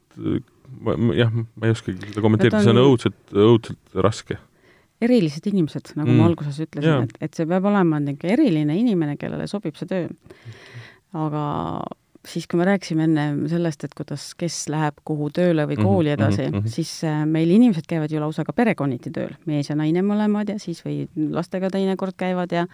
jah, ma ei oskagi seda kommenteerida, see on õudselt, õudselt raske. erilised inimesed, nagu mm. ma alguses ütlesin, et, et see peab olema niisugune eriline inimene, kellele sobib see töö. aga siis, kui me rääkisime enne sellest, et kuidas, kes läheb kuhu tööle või kooli edasi mm, -hmm. siis meil inimesed käivad ju lausa ka perekonniti tööl, mees ja naine mõlemad ja siis või lastega teinekord käivad ja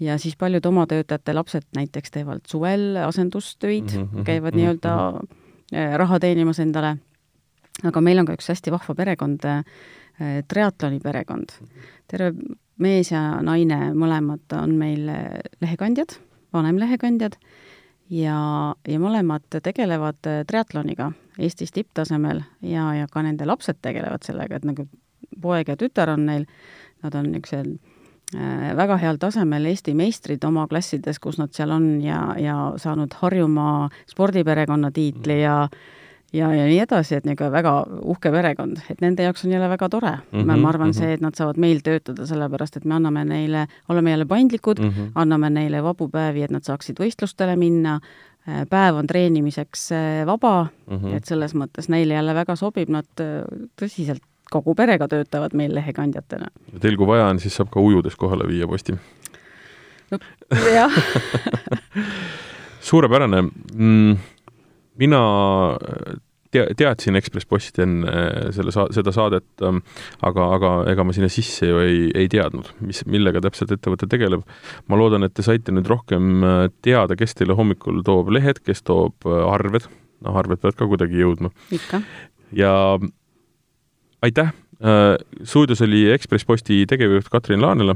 ja siis paljud oma töötajate lapsed näiteks teevad suvel asendustöid mm, -hmm. käivad nii-öelda mm -hmm. raha teenimas endale. aga meil on ka üks hästi vahva perekond, triatloni perekond. terve mees ja naine mõlemad on meil lehekandjad, vanemlehekandjad ja, ja mõlemad tegelevad triatloniga Eestis tipptasemel ja, ja ka nende lapsed tegelevad sellega, et nagu poeg ja tütar on neil, nad on niisugused väga heal tasemel Eesti meistrid oma klassides, kus nad seal on ja, ja saanud Harjumaa spordiperekonna tiitli ja ja, ja nii edasi, et niisugune väga uhke perekond, et nende jaoks on jälle väga tore mm. -hmm, ma arvan mm, -hmm. see, et nad saavad meil töötada, sellepärast et me anname neile, oleme jälle paindlikud mm, -hmm. anname neile vabu päevi, et nad saaksid võistlustele minna, Äh, päev on treenimiseks äh, vaba mm, -hmm. et selles mõttes neile jälle väga sobib, nad äh, tõsiselt kogu perega töötavad meil lehekandjatena. Teil, kui vaja on, siis saab ka ujudes kohale viia posti no,? jah suurepärane mm,. Mina tea-, teadsin Ekspress Posti enne äh, selle sa-, seda saadet, ähm, aga, aga ega ma sinna sisse ju ei, ei teadnud, mis, millega täpselt ettevõte tegeleb. ma loodan, et te saite nüüd rohkem äh, teada, kes teile hommikul toob lehed, kes toob äh, arved, noh, arved peavad ka kuidagi jõudma. ikka. ja aitäh, stuudios oli Ekspress Posti tegevjuht Katrin Laanela,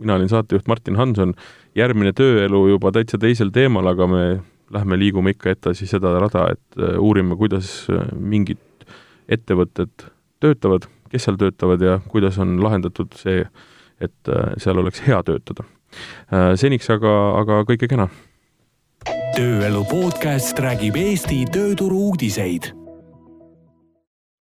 mina olin saatejuht Martin Hanson, järgmine tööelu juba täitsa teisel teemal, aga me lähme liigume ikka edasi seda rada, et äh, uurime, kuidas äh, mingid ettevõtted töötavad, kes seal töötavad ja kuidas on lahendatud see, et äh, seal oleks hea töötada. seniks aga, aga kõike kena. tööelu podcast räägib Eesti tööturu uudiseid